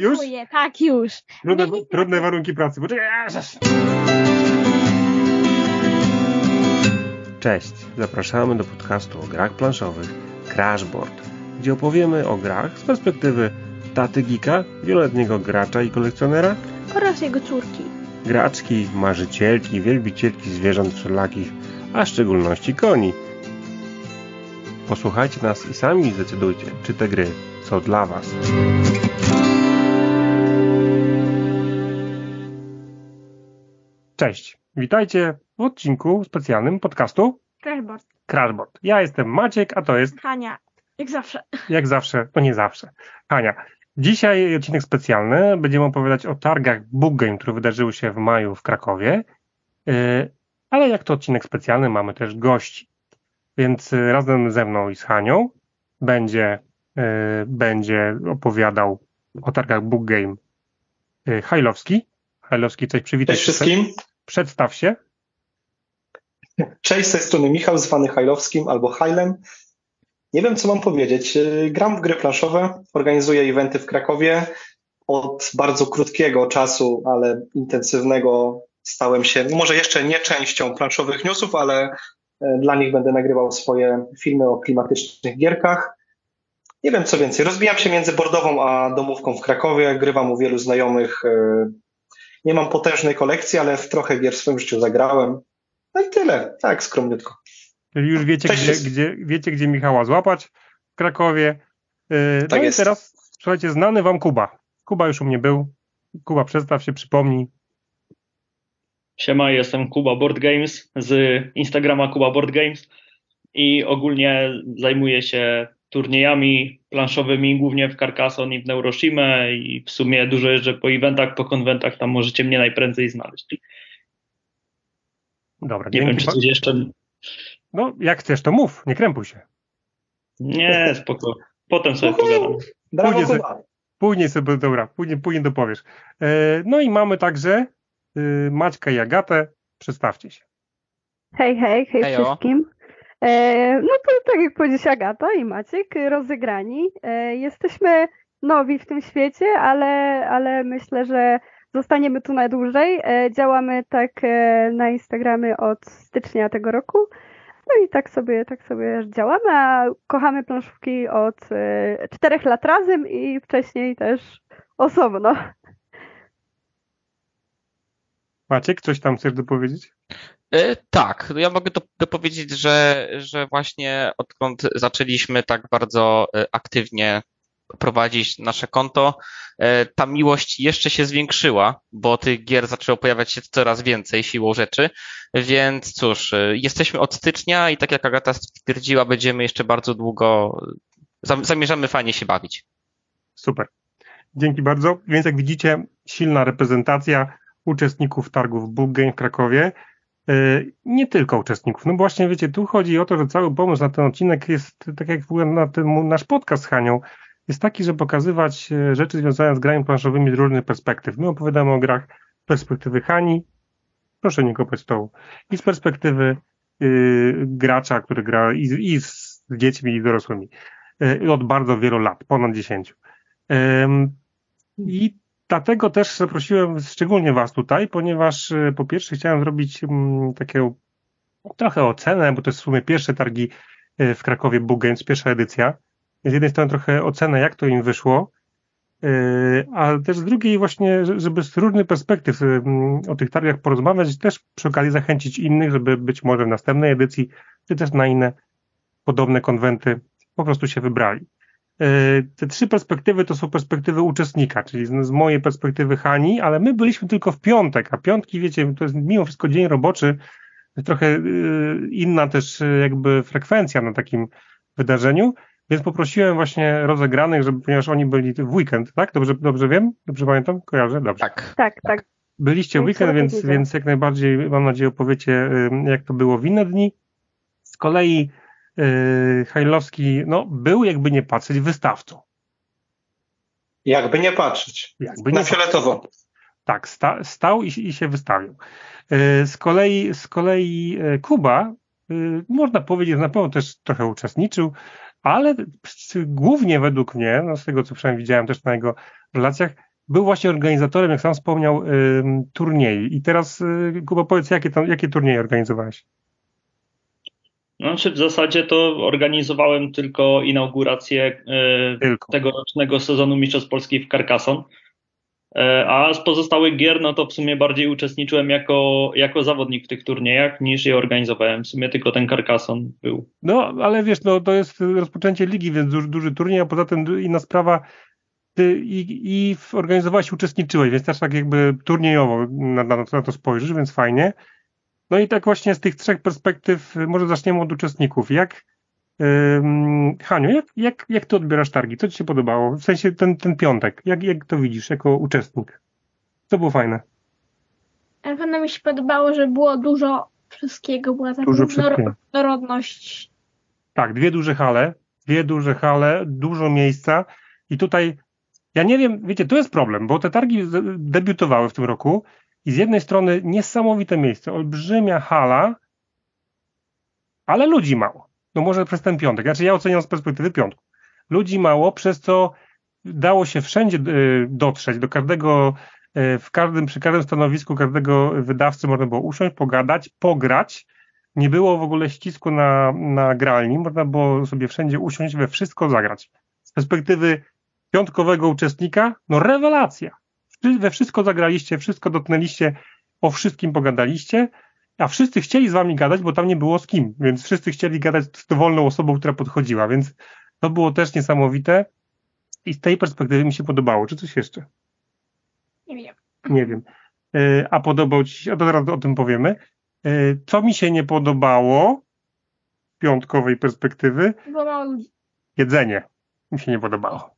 Dziękuję, tak już. Trudne, nie. trudne warunki pracy. Poczekaj. Cześć, zapraszamy do podcastu o grach planszowych Crashboard, gdzie opowiemy o grach z perspektywy taty geeka, wieloletniego gracza i kolekcjonera, Oraz jego córki. graczki, marzycielki, wielbicielki zwierząt wszelakich, a w szczególności koni. Posłuchajcie nas i sami zdecydujcie, czy te gry są dla Was. Cześć, witajcie w odcinku specjalnym podcastu Crashboard. Crashboard. Ja jestem Maciek, a to jest Hania, jak zawsze. jak zawsze, to nie zawsze, Hania. Dzisiaj odcinek specjalny. Będziemy opowiadać o targach Book Game, które wydarzyły się w maju w Krakowie. Yy, Ale jak to odcinek specjalny, mamy też gości. Więc yy, razem ze mną i z Hanią będzie, yy, będzie opowiadał o targach Book Game Hajlowski. Hajlowski, coś przywitaj Cześć wszystkim. Przedstaw się. Cześć, z tej strony Michał, zwany Hajlowskim albo Hajlem. Nie wiem, co mam powiedzieć. Yy, Gram w gry planszowe, organizuję eventy w Krakowie. Od bardzo krótkiego czasu, ale intensywnego stałem się, no może jeszcze nie częścią planszowych newsów, ale e, dla nich będę nagrywał swoje filmy o klimatycznych gierkach. Nie wiem, co więcej. Rozbijam się między bordową a domówką w Krakowie. Grywam u wielu znajomych. Nie mam potężnej kolekcji, ale w trochę gier w swoim życiu zagrałem. No i tyle. Tak, skromniutko. Czyli już wiecie, gdzie, gdzie, wiecie, gdzie Michała złapać w Krakowie. Yy, no Tak i jest. teraz, słuchajcie, znany wam Kuba. Kuba już u mnie był. Kuba, przedstaw się, przypomnij. Siema, jestem Kuba Board Games z Instagrama Kuba Board Games i ogólnie zajmuję się turniejami planszowymi, głównie w Carcassonne i w Neuroshima i w sumie dużo jeżdżę po eventach, po konwentach, tam możecie mnie najprędzej znaleźć. Dobra, Nie wiem, czy coś jeszcze... No, jak chcesz, to mów, nie krępuj się. Nie, spoko. Potem sobie pogadam. Se- Kuba. Później sobie, dobra, później, później dopowiesz. E, no i mamy także e, Maćka i Agatę. Przedstawcie się. Hej, hej, hej Hejo. wszystkim. E, no to tak jak powiedzieć Agata i Maciek, rozegrani. E, jesteśmy nowi w tym świecie, ale, ale myślę, że zostaniemy tu na dłużej. E, działamy tak na Instagramie od stycznia tego roku. No i tak sobie, tak sobie działamy, a kochamy planszówki od czterech lat razem i wcześniej też osobno. Maciek, coś tam chcesz dopowiedzieć? E, Tak, ja mogę do- dopowiedzieć, że, że właśnie odkąd zaczęliśmy tak bardzo e, aktywnie prowadzić nasze konto, e, ta miłość jeszcze się zwiększyła, bo tych gier zaczęło pojawiać się coraz więcej siłą rzeczy, więc cóż, jesteśmy od stycznia i tak jak Agata stwierdziła, będziemy jeszcze bardzo długo, zam- zamierzamy fajnie się bawić. Super. Dzięki bardzo. Więc jak widzicie, silna reprezentacja uczestników targów Book Game w Krakowie. E, Nie tylko uczestników. No właśnie, wiecie, tu chodzi o to, że cały pomysł na ten odcinek jest, tak jak na ten nasz podcast z Hanią, jest taki, że pokazywać e, rzeczy związane z grami planszowymi z różnych perspektyw. My opowiadamy o grach z perspektywy Hani, proszę nie kopać stołu, i z perspektywy y, gracza, który gra i, i z dziećmi, i dorosłymi. Y, od bardzo wielu lat, ponad 10. Ym, I dlatego też zaprosiłem szczególnie Was tutaj, ponieważ y, po pierwsze chciałem zrobić mm, taką trochę ocenę, bo to jest w sumie pierwsze targi y, w Krakowie Book Games, pierwsza edycja. Z jednej strony trochę ocenę, jak to im wyszło, y, ale też z drugiej właśnie, że- żeby z różnych perspektyw o tych targach porozmawiać, też przy okazji zachęcić innych, żeby być może w następnej edycji, czy też na inne podobne konwenty po prostu się wybrali. E, Te trzy perspektywy to są perspektywy uczestnika, czyli z, z mojej perspektywy Hani, ale my byliśmy tylko w piątek, a piątki, wiecie, to jest mimo wszystko dzień roboczy, trochę e, inna też e, jakby frekwencja na takim wydarzeniu, więc poprosiłem właśnie rozegranych, żeby, ponieważ oni byli w weekend, tak? Dobrze, dobrze wiem? Dobrze pamiętam? Kojarzę? Dobrze. Tak. Tak, tak. Byliście w weekend, więc, więc jak najbardziej, mam nadzieję, opowiecie, jak to było w inne dni. Z kolei Hajlowski, no, był jakby nie patrzeć wystawcą. Jakby nie patrzeć. Jakby Na nie fioletowo. Tak, sta, stał i, i się wystawił. Yy, Z kolei, z kolei yy, Kuba, yy, można powiedzieć, na pewno też trochę uczestniczył, ale głównie według mnie, no z tego co przynajmniej widziałem też na jego relacjach, był właśnie organizatorem, jak sam wspomniał, y, turniej. I teraz, Kuba, powiedz, jakie, tam, jakie turnieje organizowałeś? Znaczy w zasadzie to organizowałem tylko inaugurację y, tylko. tegorocznego sezonu Mistrzostw Polski w Carcassonne. E, a z pozostałych gier, no to w sumie bardziej uczestniczyłem jako, jako zawodnik w tych turniejach niż je organizowałem. W sumie tylko ten Carcassonne był. No, ale wiesz, no to jest rozpoczęcie ligi, więc duży, duży turniej, a poza tym inna sprawa, ty i, i organizowałeś, uczestniczyłeś, więc też tak jakby turniejowo na, na, na to spojrzysz, więc fajnie. No i tak właśnie z tych trzech perspektyw, może zaczniemy od uczestników. Jak, Haniu, jak, jak, jak ty odbierasz targi? Co ci się podobało? W sensie ten, ten piątek. Jak, jak to widzisz jako uczestnik? Co było fajne? Na pewno mi się podobało, że było dużo wszystkiego. Była taka różnorodność. Tak, dwie duże hale, dwie duże hale, dużo miejsca i tutaj ja nie wiem, wiecie, to jest problem, bo te targi debiutowały w tym roku i z jednej strony niesamowite miejsce, olbrzymia hala, ale ludzi mało. No może przez ten piątek. Znaczy ja oceniam z perspektywy piątku. Ludzi mało, przez co dało się wszędzie y, dotrzeć, do każdego, y, w każdym, przy każdym stanowisku każdego wydawcy można było usiąść, pogadać, pograć. Nie było w ogóle ścisku na, na gralni, można było sobie wszędzie usiąść, we wszystko zagrać. Z perspektywy piątkowego uczestnika, no rewelacja. We wszystko zagraliście, wszystko dotknęliście, o wszystkim pogadaliście a wszyscy chcieli z wami gadać, bo tam nie było z kim, więc wszyscy chcieli gadać z dowolną osobą, która podchodziła, więc to było też niesamowite i z tej perspektywy mi się podobało. Czy coś jeszcze? Nie wiem. Nie wiem. E, a podobał ci się, a teraz o tym powiemy. E, co mi się nie podobało z piątkowej perspektywy? Było mało ludzi. Jedzenie mi się nie podobało.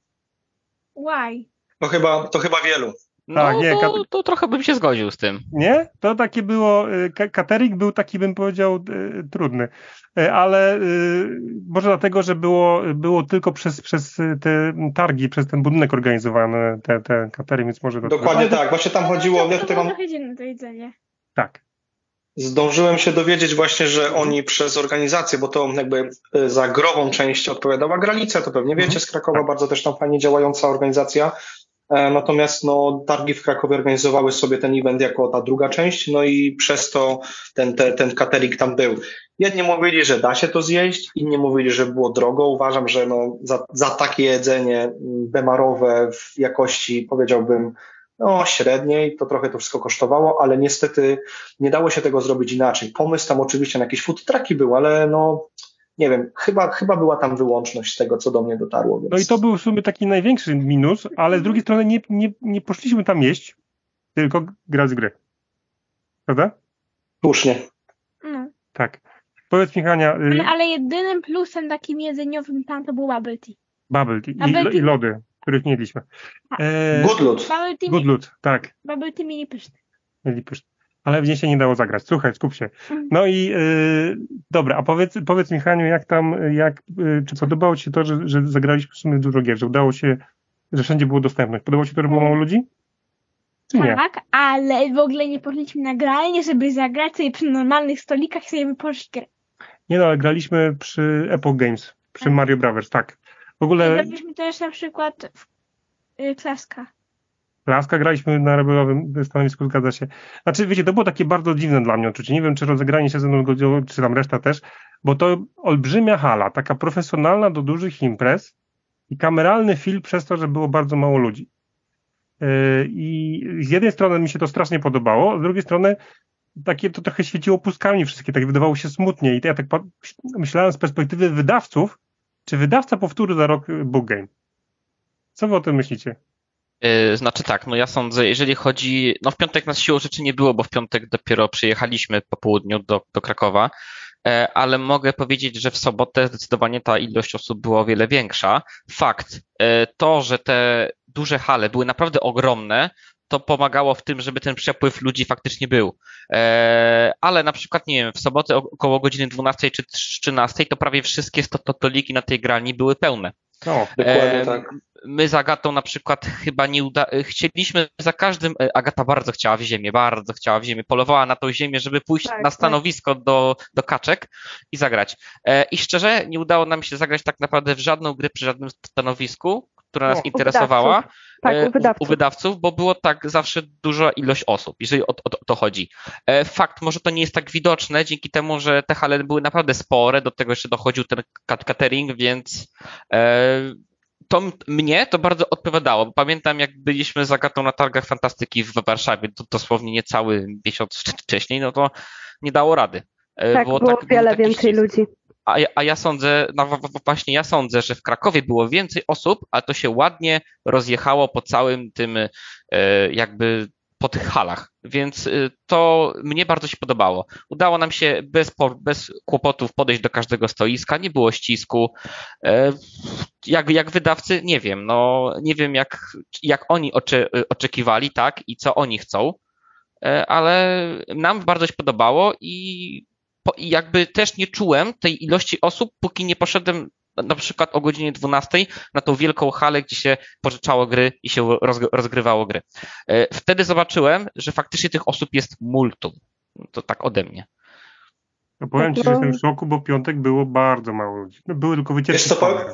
Why? To chyba, to chyba wielu. No Tak, nie, to, kat- to trochę bym się zgodził z tym. Nie? To takie było, y, catering był taki, bym powiedział, y, trudny. Y, Ale y, może dlatego, że było, było tylko przez, przez te targi, przez ten budynek organizowany, te, te catering, więc może dlatego. Dokładnie tak. Właśnie tam chodziło, ja tutaj mam, trochę dziwne to jedzenie. Tak. zdążyłem się dowiedzieć właśnie, że oni przez organizację, bo to jakby y, za grową część odpowiadała Gralica, to pewnie wiecie, z Krakowa, bardzo też tam fajnie działająca organizacja. E, Natomiast no, targi w Krakowie organizowały sobie ten event jako ta druga część, no i przez to ten, ten, ten catering tam był. Jedni mówili, że da się to zjeść, inni mówili, że było drogo. Uważam, że no, za, za takie jedzenie mm, bemarowe w jakości powiedziałbym no średniej, to trochę to wszystko kosztowało, ale niestety nie dało się tego zrobić inaczej. Pomysł tam oczywiście na jakieś food trucki był, ale no nie wiem, chyba, chyba była tam wyłączność z tego, co do mnie dotarło. Więc... No i to był w sumie taki największy minus, ale z drugiej strony nie, nie, nie poszliśmy tam jeść, tylko grać w gry. Prawda? Słusznie. No. Tak. Powiedz mi, Hania, y, Ale, ale jedynym plusem takim jedzeniowym tam to był bubble tea. bubble tea Bubble i, tea. i lody, których nie jedliśmy. E, Good loot. Bubble tea, good loot, tak. bubble tea mieli pyszne. Mieli pyszne. Ale w nie się nie dało zagrać. Słuchaj, skup się. No i y, dobra, a powiedz, powiedz mi, Haniu, jak tam, jak, y, czy podobało Ci się to, że, że zagraliśmy w sumie dużo gier, że udało się, że wszędzie było dostępność? Podobało Ci się to, że było mało ludzi? Nie? Tak, ale w ogóle nie poszliśmy na gralnie, żeby zagrać sobie przy normalnych stolikach i sobie wypożyczyć grę. Nie no, ale graliśmy przy Epoch Games, przy Tak. Mario Brothers, tak. W ogóle Graliśmy też na przykład w y, Klaska. Laska graliśmy na rebelowym stanowisku, zgadza się. Znaczy, wiecie, to było takie bardzo dziwne dla mnie uczucie. Nie wiem, czy rozegranie się ze mną zgodziło, czy tam reszta też, bo to olbrzymia hala, taka profesjonalna do dużych imprez i kameralny film przez to, że było bardzo mało ludzi. Yy, I z jednej strony mi się to strasznie podobało, z drugiej strony takie to trochę świeciło puskami wszystkie, tak wydawało się smutnie. I to ja tak myślałem z perspektywy wydawców, czy wydawca powtórzy za rok Book Game. Co wy o tym myślicie? Yy, Znaczy tak, no ja sądzę, jeżeli chodzi, no w piątek nas siłą rzeczy nie było, bo w piątek dopiero przyjechaliśmy po południu do, do Krakowa, e, ale mogę powiedzieć, że w sobotę zdecydowanie ta ilość osób była o wiele większa. Fakt, e, to, że te duże hale były naprawdę ogromne, to pomagało w tym, żeby ten przepływ ludzi faktycznie był. E, Ale na przykład, nie wiem, w sobotę około godziny 12 czy 13 to prawie wszystkie stoliki na tej grani były pełne. No, dokładnie tak. My z Agatą na przykład chyba nie uda... chcieliśmy za każdym, e, Agata bardzo chciała w ziemię, bardzo chciała w ziemię, polowała na tą ziemię, żeby pójść Tak, na tak. stanowisko do, do kaczek i zagrać. E, I szczerze, nie udało nam się zagrać tak naprawdę w żadną grę przy żadnym stanowisku, która nas u interesowała. Tak, e, u wydawców. u wydawców, bo było tak zawsze duża ilość osób, jeżeli o, o, to chodzi. E, Fakt, może to nie jest tak widoczne, dzięki temu, że te hale były naprawdę spore, do tego jeszcze dochodził ten cat- catering, więc e, to mnie to bardzo odpowiadało. bo Pamiętam, jak byliśmy z Agatą na targach fantastyki w Warszawie, to dosłownie niecały miesiąc wcz- wcześniej, no to nie dało rady. Tak, było, tak- był wiele więcej ścisk. ludzi. A a ja sądzę, no właśnie ja sądzę, że w Krakowie było więcej osób, a to się ładnie rozjechało po całym tym, e, jakby po tych halach. Więc e, to mnie bardzo się podobało. Udało nam się bez, bez kłopotów podejść do każdego stoiska, nie było ścisku. E, Jak, jak wydawcy, nie wiem, no nie wiem jak, jak oni ocze, oczekiwali, tak, i co oni chcą, ale nam bardzo się podobało i po, i jakby też nie czułem tej ilości osób, póki nie poszedłem na- przykład o godzinie 12 na tą wielką halę, gdzie się pożyczało gry i się rozg- rozgrywało gry. E, Wtedy zobaczyłem, że faktycznie tych osób jest multum. To tak ode mnie. No powiem ci, że jestem w szoku, bo piątek było bardzo mało ludzi. No, były tylko wycieczki. Wiesz co, powiem,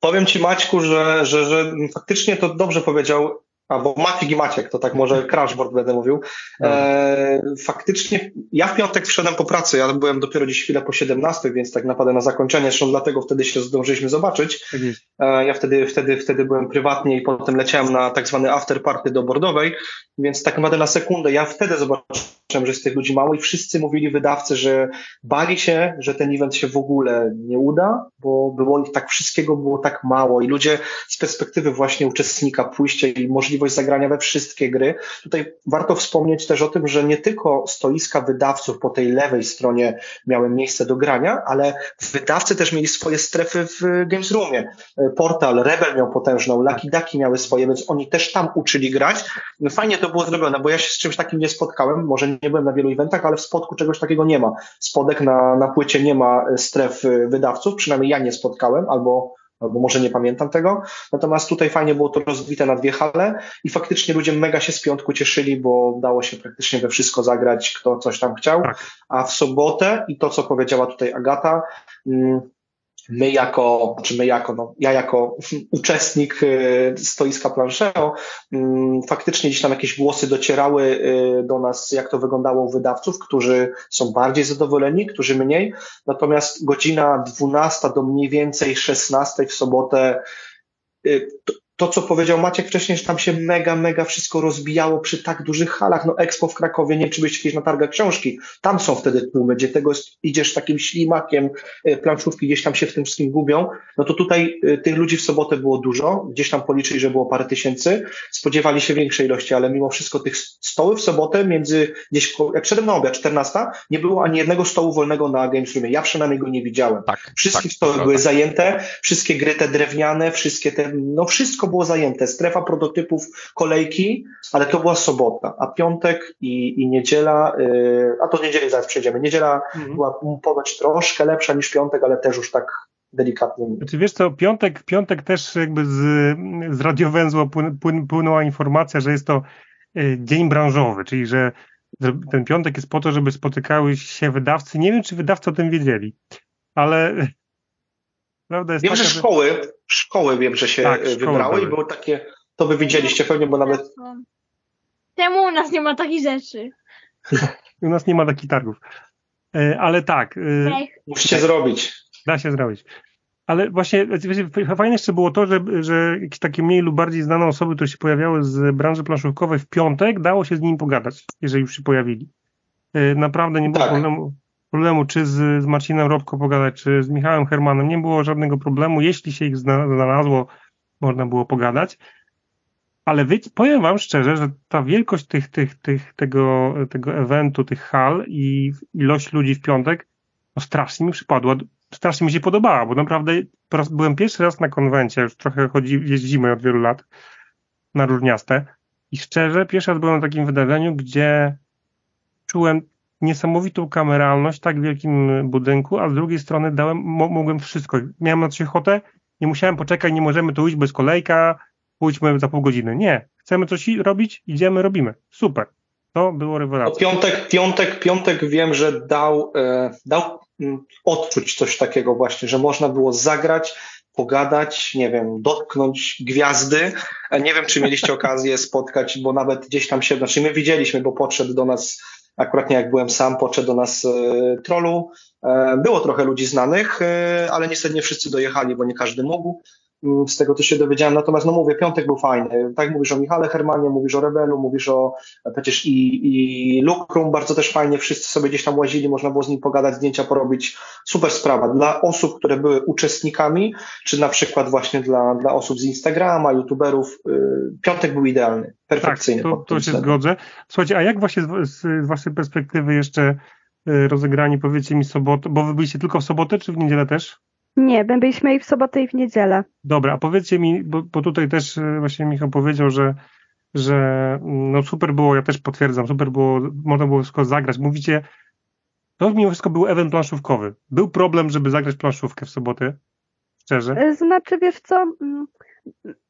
powiem Ci Maćku, że, że, że faktycznie to dobrze powiedział, albo Maciek i Maciek, to tak może crashboard będę mówił. E, faktycznie ja w piątek wszedłem po pracy, ja byłem dopiero dziś chwilę po 17, więc tak naprawdę na zakończenie, zresztą dlatego wtedy się zdążyliśmy zobaczyć. Tak. E, Ja wtedy, wtedy, wtedy byłem prywatnie i potem leciałem na tak zwany after party do Bordowej, więc tak naprawdę na sekundę ja wtedy zobaczyłem, że tych ludzi mało i wszyscy mówili wydawcy, że bali się, że ten event się w ogóle nie uda, bo było ich tak wszystkiego było tak mało i ludzie z perspektywy właśnie uczestnika pójście i możliwość zagrania we wszystkie gry. Tutaj warto wspomnieć też o tym, że nie tylko stoiska wydawców po tej lewej stronie miały miejsce do grania, ale wydawcy też mieli swoje strefy w Games Roomie. Portal, Rebel miał potężną, Lucky Ducky miały swoje, więc oni też tam uczyli grać. No Fajnie to było zrobione, bo ja się z czymś takim nie spotkałem, może nie byłem na wielu eventach, ale w spodku czegoś takiego nie ma. Spodek na, na płycie nie ma stref y, wydawców, przynajmniej ja nie spotkałem, albo albo może nie pamiętam tego. Natomiast tutaj fajnie było to rozbite na dwie hale i faktycznie ludzie mega się z piątku cieszyli, bo dało się praktycznie we wszystko zagrać, kto coś tam chciał. Tak. A w sobotę, i to co powiedziała tutaj Agata, mm, my jako, czy my jako, no, ja jako uczestnik y, stoiska planszeo, mm, faktycznie gdzieś tam jakieś głosy docierały y, do nas, jak to wyglądało u wydawców, którzy są bardziej zadowoleni, którzy mniej. Natomiast godzina 12 do mniej więcej 16 w sobotę, y, to, co powiedział Maciek wcześniej, że tam się mega, mega wszystko rozbijało przy tak dużych halach. No Expo w Krakowie, nie wiem, czy kiedyś na targach książki, tam są wtedy tłumy, gdzie tego idziesz takim ślimakiem, y, planszówki gdzieś tam się w tym wszystkim gubią. No to tutaj y, tych ludzi w sobotę było dużo, gdzieś tam policzyli, że było parę tysięcy, spodziewali się większej ilości, ale mimo wszystko tych stoły w sobotę między, gdzieś, jak szedłem na obiad, 14, nie było ani jednego stołu wolnego na Games Roomie. Ja przynajmniej go nie widziałem. Tak. Wszystkie tak, stoły prawda. były zajęte, wszystkie gry te drewniane, wszystkie te, no wszystko było zajęte. Strefa prototypów, kolejki, ale to była sobota, a piątek i, i niedziela, yy, a to niedzieli zaraz przejdziemy. Niedziela Mhm. była ponoć troszkę lepsza niż piątek, ale też już tak delikatnie. Znaczy wiesz co, piątek, piątek też jakby z, z radiowęzła płyn, płyn, płynęła informacja, że jest to e, dzień branżowy, czyli że ten piątek jest po to, żeby spotykały się wydawcy. Nie wiem, czy wydawcy o tym wiedzieli, ale prawda jest Wiem, taka, że szkoły, szkoły wiem, że się Tak, wybrały były. i było takie, to wy widzieliście pewnie, bo nawet Czemu u nas nie ma takich rzeczy? u nas nie ma takich targów. E, Ale tak, e, Ech, musicie zrobić. Da się zrobić. Ale właśnie wiecie, fajne jeszcze było to, że, że jakieś takie mniej lub bardziej znane osoby, które się pojawiały z branży planszówkowej w piątek, dało się z nimi pogadać, jeżeli już się pojawili. E, Naprawdę nie było Tak. problemu, problemu, czy z, z Marcinem Robko pogadać, czy z Michałem Hermanem. Nie było żadnego problemu. Jeśli się ich zna- znalazło, można było pogadać. Ale wy, powiem wam szczerze, że ta wielkość tych, tych, tych, tego, tego eventu, tych hal i ilość ludzi w piątek, no strasznie mi przypadła, strasznie mi się podobała, bo naprawdę raz, byłem pierwszy raz na konwencie, już trochę chodzi, jeździmy od wielu lat na różniaste i szczerze, pierwszy raz byłem na takim wydarzeniu, gdzie czułem niesamowitą kameralność w tak wielkim budynku, a z drugiej strony dałem, mo, mogłem wszystko. Miałem na coś ochotę nie musiałem poczekać, nie możemy tu iść bez kolejka, pójdźmy za pół godziny. Nie, chcemy coś robić, idziemy, robimy. Super. To było rewelacja. Piątek, piątek, piątek wiem, że dał, e, dał mm, odczuć coś takiego właśnie, że można było zagrać, pogadać, nie wiem, dotknąć gwiazdy. E, nie wiem, czy mieliście okazję spotkać, bo nawet gdzieś tam się, znaczy my widzieliśmy, bo podszedł do nas, akurat nie jak byłem sam, podszedł do nas e, trollu. E, było trochę ludzi znanych, e, ale niestety nie wszyscy dojechali, bo nie każdy mógł. Mm, z tego to się dowiedziałem. Natomiast no mówię, piątek był fajny. Tak mówisz o Michale Hermanie, mówisz o Rebelu, mówisz o przecież i, i Lukrum bardzo też fajnie, wszyscy sobie gdzieś tam łazili, można było z nim pogadać, zdjęcia porobić. Super sprawa. Dla osób, które były uczestnikami, czy na przykład właśnie dla, dla osób z Instagrama, youtuberów, yy, piątek był idealny, perfekcyjny. Tak, to, to się zgodzę. Słuchajcie, a jak właśnie z, z waszej perspektywy jeszcze y, rozegrani, powiedzcie mi sobotę, bo wy byliście tylko w sobotę, czy w niedzielę też? Nie, byliśmy i w sobotę, i w niedzielę. Dobra, a powiedzcie mi, bo, bo tutaj też e, właśnie Michał powiedział, że, że mm, no super było, ja też potwierdzam, super było, można było wszystko zagrać. Mówicie, to mimo wszystko był event planszówkowy. Był problem, żeby zagrać planszówkę w sobotę? Szczerze? E, znaczy, wiesz co, mm,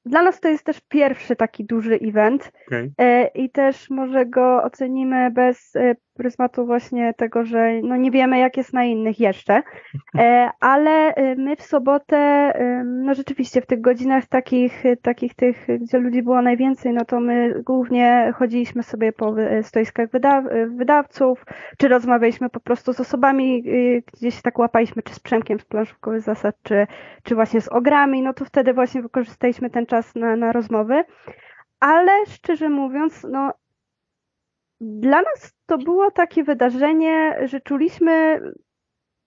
dla nas to jest też pierwszy taki duży event okay. E, i też może go ocenimy bez pryzmatu właśnie tego, że no nie wiemy jak jest na innych jeszcze, e, ale e, my w sobotę, e, no rzeczywiście w tych godzinach takich, takich tych, gdzie ludzi było najwięcej, no to my głównie chodziliśmy sobie po stoiskach wydaw wydawców, czy rozmawialiśmy po prostu z osobami, gdzieś tak łapaliśmy, czy z Przemkiem z planszówkowych zasad, czy, czy właśnie z ogrami, no to wtedy właśnie wykorzystaliśmy ten czas na, na rozmowy. Ale szczerze mówiąc, no dla nas to było takie wydarzenie, że czuliśmy,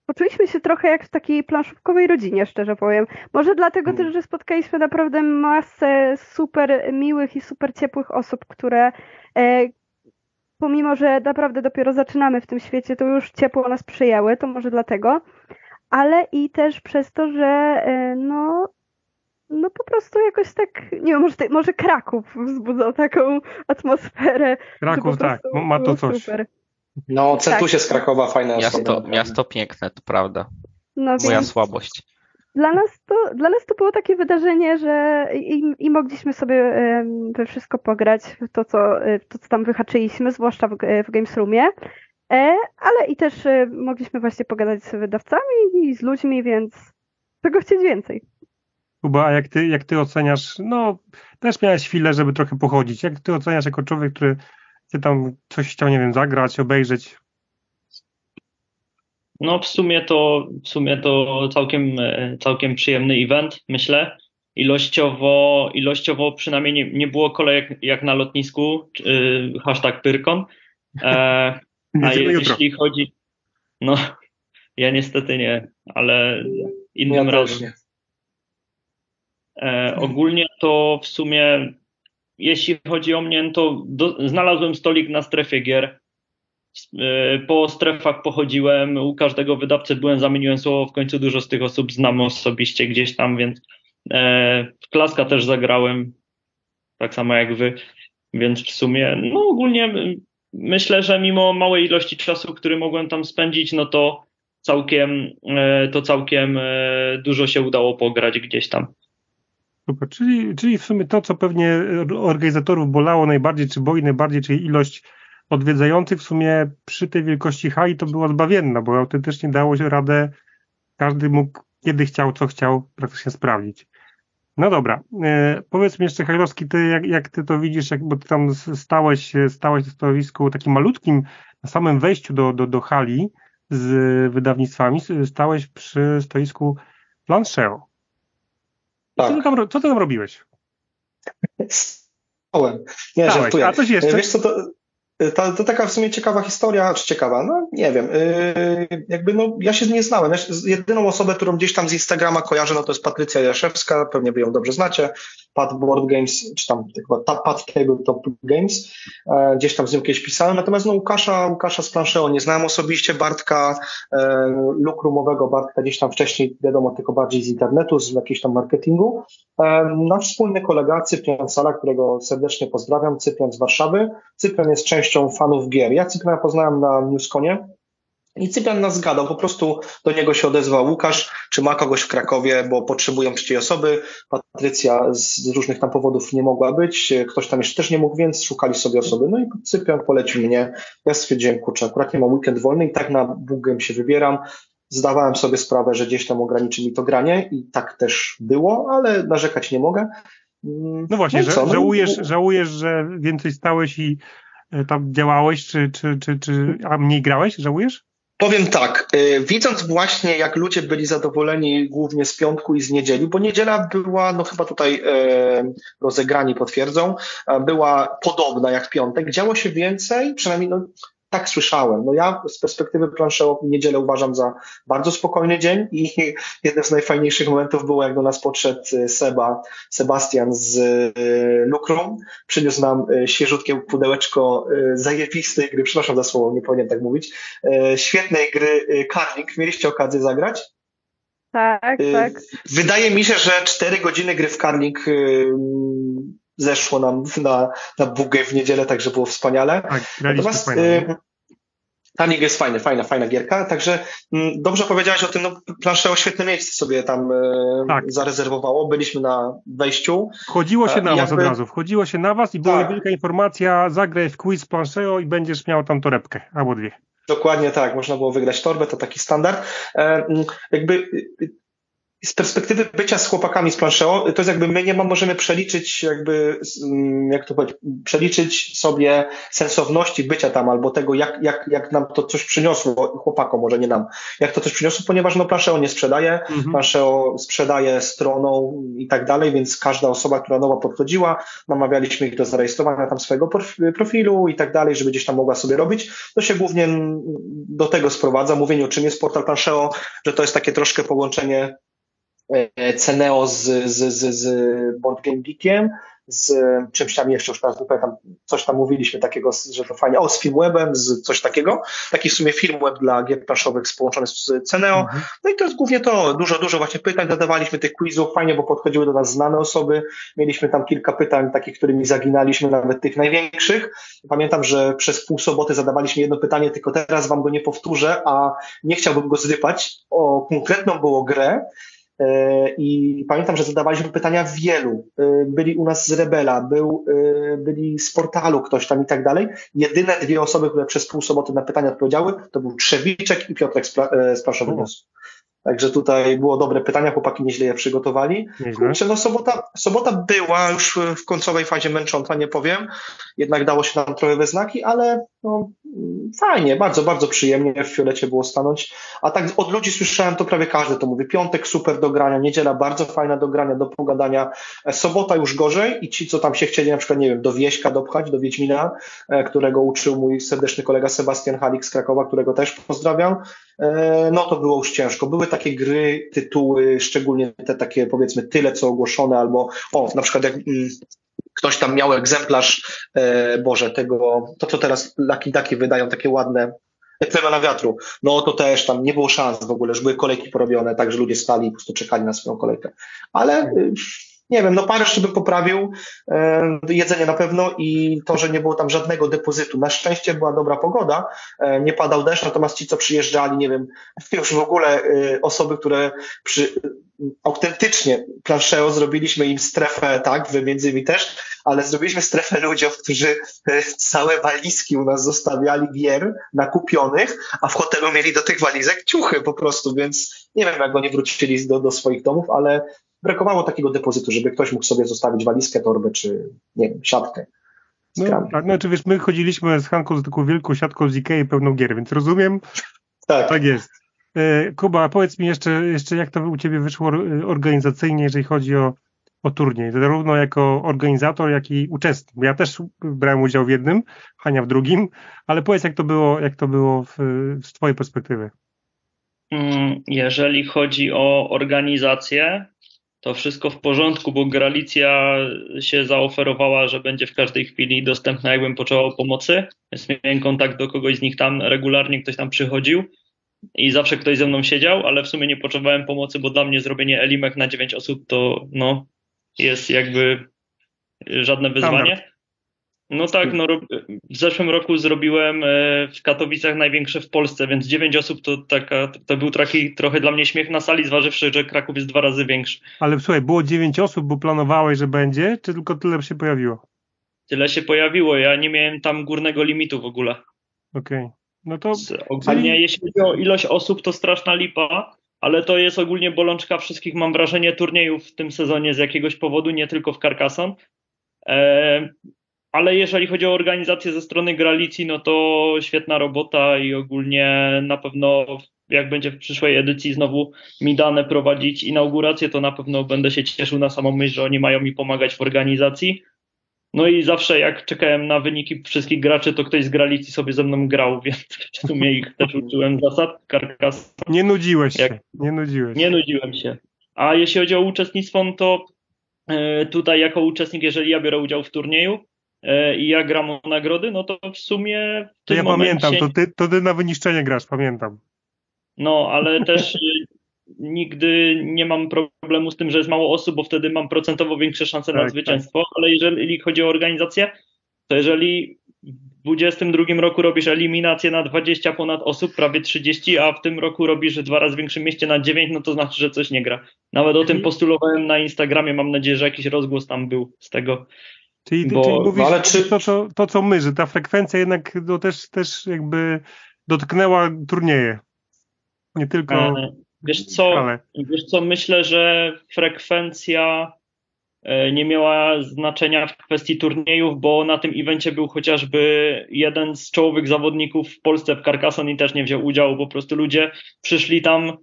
poczuliśmy się trochę jak w takiej planszówkowej rodzinie, szczerze powiem. Może dlatego też, że spotkaliśmy naprawdę masę super miłych i super ciepłych osób, które e, pomimo, że naprawdę dopiero zaczynamy w tym świecie, to już ciepło nas przyjęły, to może dlatego, ale i też przez to, że e, no, no po prostu jakoś tak, nie wiem, może, może Kraków wzbudzał taką atmosferę. Kraków, tak, ma to coś. Super. No, Centusie tak. z Krakowa fajne miasto, osoby. Miasto piękne, to prawda. No Moja więc... słabość. Dla nas, to, dla nas to było takie wydarzenie, że i, i mogliśmy sobie we wszystko pograć, w to co, to, co tam wyhaczyliśmy, zwłaszcza w, w Games Roomie, e, ale i też e, mogliśmy właśnie pogadać z wydawcami i z ludźmi, więc czego chcieć więcej. Kuba, a jak ty, jak ty oceniasz, no też miałeś chwilę, żeby trochę pochodzić. Jak ty oceniasz jako człowiek, który chce tam coś chciał, nie wiem, zagrać, obejrzeć? No w sumie to, w sumie to całkiem, całkiem przyjemny event, myślę. Ilościowo, ilościowo przynajmniej nie, nie było kolejek jak na lotnisku, yy, hashtag Pyrkon. E, a jeśli chodzi, no ja niestety nie, ale innym ja razem. E, ogólnie to w sumie, jeśli chodzi o mnie, to do, znalazłem stolik na strefie gier. E, po strefach pochodziłem, u każdego wydawcy byłem, zamieniłem słowo, w końcu dużo z tych osób znam osobiście gdzieś tam, więc e, w Klaska też zagrałem, tak samo jak wy, więc w sumie, no ogólnie myślę, że mimo małej ilości czasu, który mogłem tam spędzić, no to całkiem, to całkiem dużo się udało pograć gdzieś tam. Super. Czyli, czyli w sumie to, co pewnie organizatorów bolało najbardziej, czy boi najbardziej, czyli ilość odwiedzających, w sumie przy tej wielkości hali to była zbawienna, bo autentycznie dało się radę, każdy mógł, kiedy chciał, co chciał praktycznie sprawdzić. No dobra, e, powiedz mi jeszcze Hajlowski, ty jak, jak ty to widzisz, jak, bo ty tam stałeś, stałeś na stoisku takim malutkim, na samym wejściu do, do, do hali z wydawnictwami, stałeś przy stoisku Plancheo. Tak. Co, ty tam, co ty tam robiłeś? Stałem. Nie, Stałeś. żartuję. A coś jeszcze? Wiesz co, to, to, to, taka w sumie ciekawa historia, czy ciekawa, no nie wiem, yy, jakby no ja się nie znałem, ja, jedyną osobę, którą gdzieś tam z Instagrama kojarzę, no to jest Patrycja Jaszewska, pewnie wy ją dobrze znacie, Pat Board Games, czy tam chyba Pat Tabletop Games, e, gdzieś tam z nim kiedyś pisałem, natomiast no Łukasza, Łukasza z Plancheo nie znałem osobiście, Bartka, e, Lukrumowego Bartka gdzieś tam wcześniej, wiadomo, tylko bardziej z internetu, z jakiegoś tam marketingu, e, nasz wspólny kolega Cyprian Sala, którego serdecznie pozdrawiam, Cyprian z Warszawy, Cyprian jest częścią fanów gier, ja Cypriana poznałem na Newsconie, I Cyprian nas zgadał, po prostu do niego się odezwał Łukasz, czy ma kogoś w Krakowie, bo potrzebują trzeciej osoby. Patrycja z różnych tam powodów nie mogła być, ktoś tam jeszcze też nie mógł, więc szukali sobie osoby. No i Cyprian polecił mnie. Ja stwierdziłem, kurczę, akurat nie mam weekend wolny i tak na Bugiem się wybieram. Zdawałem sobie sprawę, że gdzieś tam ograniczy mi to granie i tak też było, ale narzekać nie mogę. No właśnie, no że, no żałujesz, żałujesz, że więcej stałeś i e, tam działałeś, czy, czy, czy, czy, a mniej grałeś? Żałujesz? Powiem tak, y, widząc właśnie jak ludzie byli zadowoleni głównie z piątku i z niedzieli, bo niedziela była, no chyba tutaj e, rozegrani potwierdzą, była podobna jak piątek, działo się więcej, przynajmniej no, tak słyszałem. No ja z perspektywy planszeo niedzielę uważam za bardzo spokojny dzień i jeden z najfajniejszych momentów było, jak do nas podszedł y, Seba, Sebastian z y, Lukrum, przyniósł nam y, świeżutkie pudełeczko zajebistej gry, przepraszam za słowo, nie powinien tak mówić, świetnej gry Carling. Mieliście okazję zagrać? Tak, tak. Wydaje mi się, że cztery godziny gry w Carling zeszło nam na, na bugę w niedzielę, także było wspaniale. Tak, Natomiast y, Tanig jest fajny, fajna, fajna gierka, także m, mm, dobrze powiedziałeś o tym, no plansze świetne miejsce sobie tam y, tak. zarezerwowało, byliśmy na wejściu. Wchodziło się na jakby... was od razu, wchodziło się na was i była tak. wielka informacja, zagraj w quiz planszeo i będziesz miał tam torebkę, albo dwie. Dokładnie tak, można było wygrać torbę, to taki standard. E, mm, jakby y, z perspektywy bycia z chłopakami z planszeo, to jest jakby my nie możemy przeliczyć jakby, mm, jak to powiedzieć, przeliczyć sobie sensowności bycia tam albo tego, jak, jak, jak nam to coś przyniosło, chłopakom, może nie nam, jak to coś przyniosło, ponieważ no planszeo nie sprzedaje, mhm. planszeo sprzedaje stroną i tak dalej, więc każda osoba, która nowo podchodziła, namawialiśmy ich do zarejestrowania tam swojego profilu i tak dalej, żeby gdzieś tam mogła sobie robić. To się głównie do tego sprowadza, mówienie o czym jest portal planszeo, że to jest takie troszkę połączenie Ceneo z, z, z, z Board Game Geekiem, z czymś tam jeszcze, już teraz nie pamiętam, coś tam mówiliśmy takiego, że to fajnie, o, z Filmwebem, z coś takiego, taki w sumie Filmweb dla gier planszowych połączony z Ceneo, mhm. no i to jest głównie to, dużo, dużo właśnie pytań, zadawaliśmy tych quizów, fajnie, bo podchodziły do nas znane osoby, mieliśmy tam kilka pytań takich, którymi zaginaliśmy, nawet tych największych, pamiętam, że przez pół soboty zadawaliśmy jedno pytanie, tylko teraz wam go nie powtórzę, a nie chciałbym go zrypać, o konkretną było grę, E, I pamiętam, że zadawaliśmy pytania wielu. E, byli u nas z Rebela, był, e, byli z portalu ktoś tam i tak dalej. Jedyne dwie osoby, które przez pół soboty na pytania odpowiedziały, to był Trzewiczek i Piotrek z, pra- z Także tutaj było dobre pytania, chłopaki nieźle je przygotowali. Kurczę, no sobota, sobota była już w końcowej fazie męcząca, nie powiem. Jednak dało się nam trochę we znaki, ale no, fajnie, bardzo, bardzo przyjemnie w fiolecie było stanąć. A tak od ludzi słyszałem, to prawie każdy to mówi. Piątek super do grania, niedziela bardzo fajna do grania, do pogadania. E, sobota już gorzej i ci, co tam się chcieli na przykład, nie wiem, do Wieśka dopchać, do Wiedźmina, e, którego uczył mój serdeczny kolega Sebastian Halik z Krakowa, którego też pozdrawiam, no to było już ciężko. Były takie gry, tytuły, szczególnie te takie powiedzmy tyle co ogłoszone, albo o, na przykład jak mm, ktoś tam miał egzemplarz, e, Boże, tego, to co teraz Lucky Ducky wydają, takie ładne, Plema na wiatru, no to też tam nie było szans w ogóle, że były kolejki porobione, tak, że ludzie stali i po prostu czekali na swoją kolejkę. Ale y, nie wiem, no parę bym poprawił, e, jedzenie na pewno i to, że nie było tam żadnego depozytu. Na szczęście była dobra pogoda, e, nie padał deszcz, natomiast ci, co przyjeżdżali, nie wiem, już w ogóle e, osoby, które przy, autentycznie planszeo zrobiliśmy im strefę, tak, wy między innymi też, ale zrobiliśmy strefę ludziom, którzy całe walizki u nas zostawiali gier nakupionych, a w hotelu mieli do tych walizek ciuchy po prostu, więc nie wiem, jak oni wrócili do, do swoich domów, ale brakowało takiego depozytu, żeby ktoś mógł sobie zostawić walizkę, torbę czy, nie wiem, siatkę. No, tak, znaczy wiesz, my chodziliśmy z Hanką z taką wielką siatką z Ikei pełną gier, więc rozumiem, tak, tak jest. E, Kuba, powiedz mi jeszcze, jeszcze jak to u Ciebie wyszło organizacyjnie, jeżeli chodzi o, o turniej, zarówno jako organizator, jak i uczestnik. Ja też brałem udział w jednym, Hania w drugim, ale powiedz jak to było, jak to było w, z Twojej perspektywy. Mm, jeżeli chodzi o organizację, to wszystko w porządku, bo Gralicja się zaoferowała, że będzie w każdej chwili dostępna, jakbym potrzebował pomocy. Więc miałem kontakt do kogoś z nich tam regularnie, ktoś tam przychodził i zawsze ktoś ze mną siedział, ale w sumie nie potrzebowałem pomocy, bo dla mnie zrobienie elimek na 9 osób to no, jest jakby żadne wyzwanie. No tak, no, w zeszłym roku zrobiłem e, w Katowicach największe w Polsce, więc dziewięć osób to taka, to był taki trochę dla mnie śmiech na sali, zważywszy, że Kraków jest dwa razy większy. Ale słuchaj, było dziewięć osób, bo planowałeś, że będzie, czy tylko tyle się pojawiło? Tyle się pojawiło, ja nie miałem tam górnego limitu w ogóle. Okej. Okay. No to. Ogólnie, jeśli chodzi o ilość osób, to straszna lipa, ale to jest ogólnie bolączka wszystkich, mam wrażenie, turniejów w tym sezonie z jakiegoś powodu, nie tylko w Carcassonne. Ale jeżeli chodzi o organizację ze strony Gralicji, no to świetna robota i ogólnie na pewno jak będzie w przyszłej edycji znowu mi dane prowadzić inaugurację, to na pewno będę się cieszył na samą myśl, że oni mają mi pomagać w organizacji. No i zawsze jak czekałem na wyniki wszystkich graczy, to ktoś z Gralicji sobie ze mną grał, więc w sumie ich też uczyłem zasad karkas. Nie nudziłeś się, nie nudziłeś. Nie nudziłem się. A jeśli chodzi o uczestnictwo, no to e, tutaj jako uczestnik, jeżeli ja biorę udział w turnieju, i ja gram o nagrody, no to w sumie. W to ja momencie... pamiętam, to ty, to ty na wyniszczenie grasz, pamiętam. No, ale też e, nigdy nie mam problemu z tym, że jest mało osób, bo wtedy mam procentowo większe szanse tak, na zwycięstwo, tak. ale jeżeli chodzi o organizację, to jeżeli w 22 roku robisz eliminację na 20 ponad osób, prawie 30, a w tym roku robisz dwa razy większym mieście na 9, no to znaczy, że coś nie gra. Nawet o tym mhm. postulowałem na Instagramie, mam nadzieję, że jakiś rozgłos tam był z tego. Czyli, bo, czyli mówisz no ale czy... to, to, to, co my, że ta frekwencja jednak no, też, też jakby dotknęła turnieje. Nie tylko. E, wiesz co, wiesz co, myślę, że frekwencja e, nie miała znaczenia w kwestii turniejów, bo na tym evencie był chociażby jeden z czołowych zawodników w Polsce w Carcassonne i też nie wziął udziału. Po prostu ludzie przyszli tam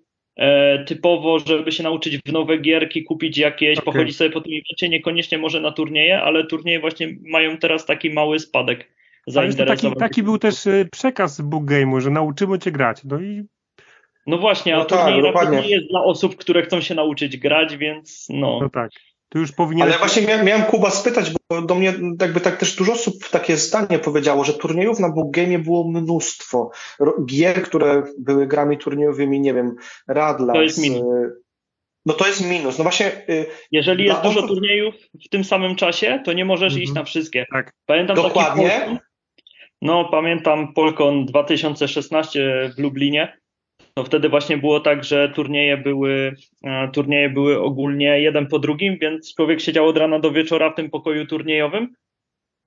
typowo, żeby się nauczyć w nowe gierki, kupić jakieś, okay. pochodzić sobie po tym evencie, niekoniecznie może na turnieje, ale turnieje właśnie mają teraz taki mały spadek zainteresowań. Taki, taki był też e, przekaz Book Game'u, że nauczymy cię grać. No i no właśnie, a no turniej tak, nie jest dla osób, które chcą się nauczyć grać, więc no. No tak. Tu już powinien... Ale właśnie miałem, miałem Kuba spytać, bo do mnie jakby tak też dużo osób takie zdanie powiedziało, że turniejów na Book Game było mnóstwo. Gier, które były grami turniejowymi, nie wiem, Radla. To jest minus. No to jest minus. No właśnie. Y, Jeżeli jest dużo turniejów w tym samym czasie, to nie możesz mhm. iść na wszystkie. Tak. Pamiętam Dokładnie. Taki no, pamiętam Polkon 2016 w Lublinie no wtedy właśnie było tak, że turnieje były, e, turnieje były ogólnie jeden po drugim, więc człowiek siedział od rana do wieczora w tym pokoju turniejowym.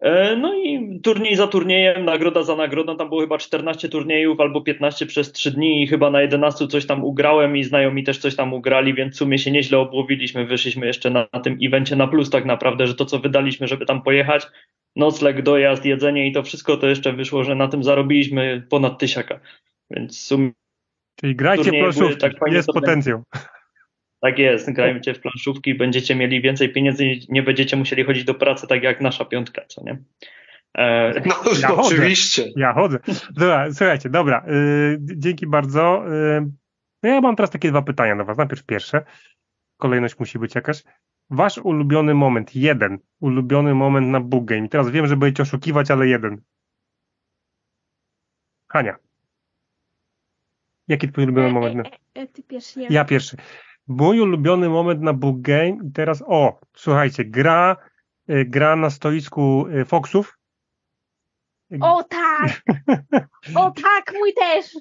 E, no i turniej za turniejem, nagroda za nagrodą, tam było chyba 14 turniejów albo 15 przez 3 dni i chyba na 11 coś tam ugrałem i znajomi też coś tam ugrali, więc w sumie się nieźle obłowiliśmy, wyszliśmy jeszcze na, na tym evencie na plus tak naprawdę, że to co wydaliśmy, żeby tam pojechać, nocleg, dojazd, jedzenie i to wszystko, to jeszcze wyszło, że na tym zarobiliśmy ponad tysiaka. Więc w sumie Czyli grajcie w planszówki, tak jest potencjał. Tak jest, grajcie w planszówki, będziecie mieli więcej pieniędzy, nie będziecie musieli chodzić do pracy tak jak nasza piątka, co nie? E... No, ja oczywiście. Ja chodzę. Dobra, słuchajcie, dobra, yy, dzięki bardzo. Yy, ja mam teraz takie dwa pytania do was. Najpierw pierwsze, kolejność musi być jakaś. Wasz ulubiony moment, jeden ulubiony moment na Book Game. Teraz wiem, że będziecie oszukiwać, ale jeden. Hania. Jaki twój ulubiony e, moment? E, e, ty pierwszy. Ja. ja pierwszy. Mój ulubiony moment na Book Game i teraz, o, słuchajcie, gra, gra na stoisku Foxów. O tak! O tak, mój też!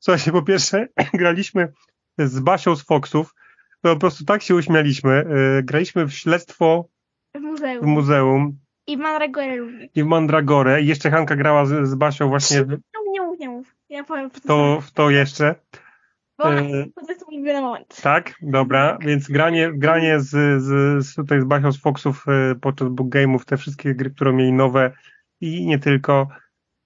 Słuchajcie, po pierwsze, graliśmy z Basią z Foxów, to po prostu tak się uśmialiśmy. Graliśmy w śledztwo w muzeum. W muzeum. I w Mandragore również. I w Mandragore. I jeszcze Hanka grała z, z Basią właśnie. W... Ja powiem w to, w to jeszcze. Bo e, to jest mój ulubiony moment. Tak, dobra, więc granie, granie z, z, z tutaj z Basią z Foxów e, podczas book game'ów, te wszystkie gry, które mieli nowe i nie tylko.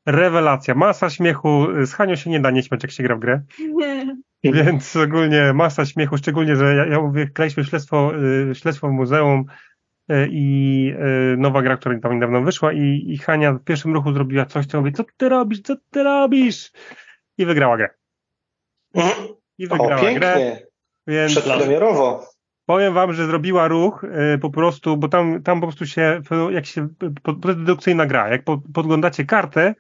Rewelacja, masa śmiechu, z Hanią się nie da nie śmiać, jak się gra w grę. Nie. Więc ogólnie masa śmiechu, szczególnie, że ja, ja mówię, klejśmy śledztwo, e, śledztwo w muzeum, i e, nowa gra, która tam niedawno wyszła i, i Hania w pierwszym ruchu zrobiła coś, co mówi, co ty robisz, co ty robisz? I wygrała grę. I wygrała o, grę. Więc Przedpremierowo. Powiem wam, że zrobiła ruch y, po prostu, bo tam, tam po prostu się, jak się, dedukcyjna gra, jak podglądacie kartę,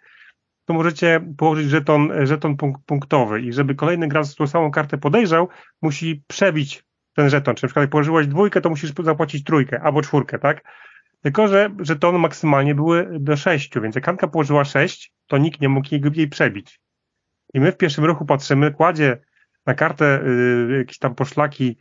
to możecie położyć żeton, żeton punktowy i żeby kolejny gracz tą samą kartę podejrzał, musi przebić ten żeton. Czy na przykład jak położyłaś dwójkę, to musisz zapłacić trójkę albo czwórkę, tak? Tylko, że żetony maksymalnie były do 6, więc jak Hanka położyła 6, to nikt nie mógł jej, przebić. I my w pierwszym ruchu patrzymy, kładzie na kartę y, jakieś tam poszlaki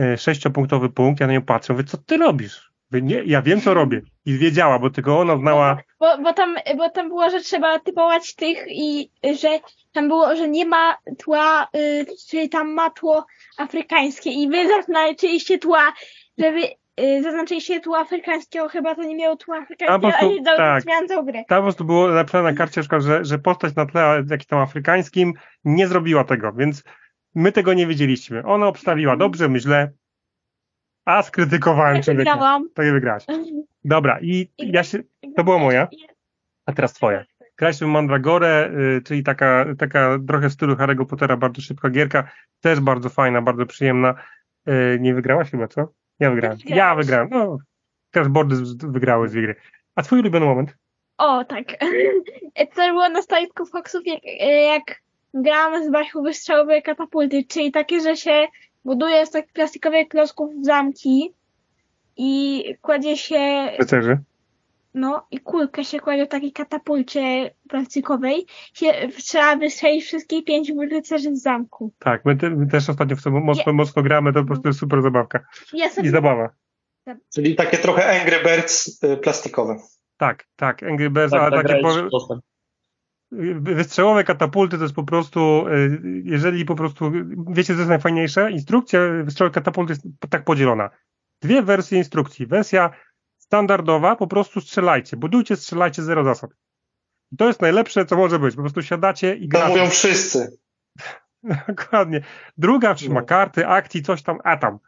y, sześciopunktowy punkt, ja na nią patrzę, mówię, co ty robisz? Mówię, nie, ja wiem, co robię. I wiedziała, bo tylko ona znała, Bo, bo, tam, bo tam było, że trzeba typować tych i że tam było, że nie ma tła, y, czyli tam ma tło afrykańskie i wy zaznaczyliście tła, że wy y, zaznaczyliście tło afrykańskiego, chyba to nie miało tła afrykańskiego, a nie dał tak. zmian całą grę. tam po prostu było napisane na karcie, że, że postać na tle jakimś tam afrykańskim nie zrobiła tego, więc my tego nie wiedzieliśmy. Ona obstawiła dobrze, my źle, a skrytykowałem Ja człowieka. wygrałam. To nie wygrałaś. Dobra, i ja się, to była moja, a teraz twoja. Graliśmy w Mandragorę, y, czyli taka, taka trochę w stylu Harry'ego Pottera, bardzo szybka gierka, też bardzo fajna, bardzo przyjemna. Y, Nie wygrałaś chyba, co? Ja wygrałem. Ja wygrałem. No, cashboardy z- wygrały z gry. A twój ulubiony moment? O, tak. To było na stoisku Foxów, jak, jak grałam z Basiu wystrzałowe katapulty, czyli takie, że się buduje z takich plastikowych klocków zamki i kładzie się, Rycerzy. no i kulkę się kładzie w takiej katapulcie plastikowej, się trzeba wystrzelić wszystkich pięć rycerzy z zamku. Tak, my, te, my też ostatnio w to mocno, mocno gramy, to po prostu jest super zabawka. Ja I sobie zabawa. Czyli takie trochę Angry Birds y, plastikowe. Tak, tak, Angry Birds, Tak, ale tak, takie po, wystrzałowe katapulty to jest po prostu, y, jeżeli po prostu, wiecie co jest najfajniejsze? Instrukcja wystrzałowych katapulty jest tak podzielona. Dwie wersje instrukcji. Wersja standardowa, po prostu strzelajcie. Budujcie, strzelajcie, zero zasad. I to jest najlepsze, co może być. Po prostu siadacie i To gracie. mówią wszyscy. Dokładnie. Druga trzyma No. karty, akcji, coś tam, a tam.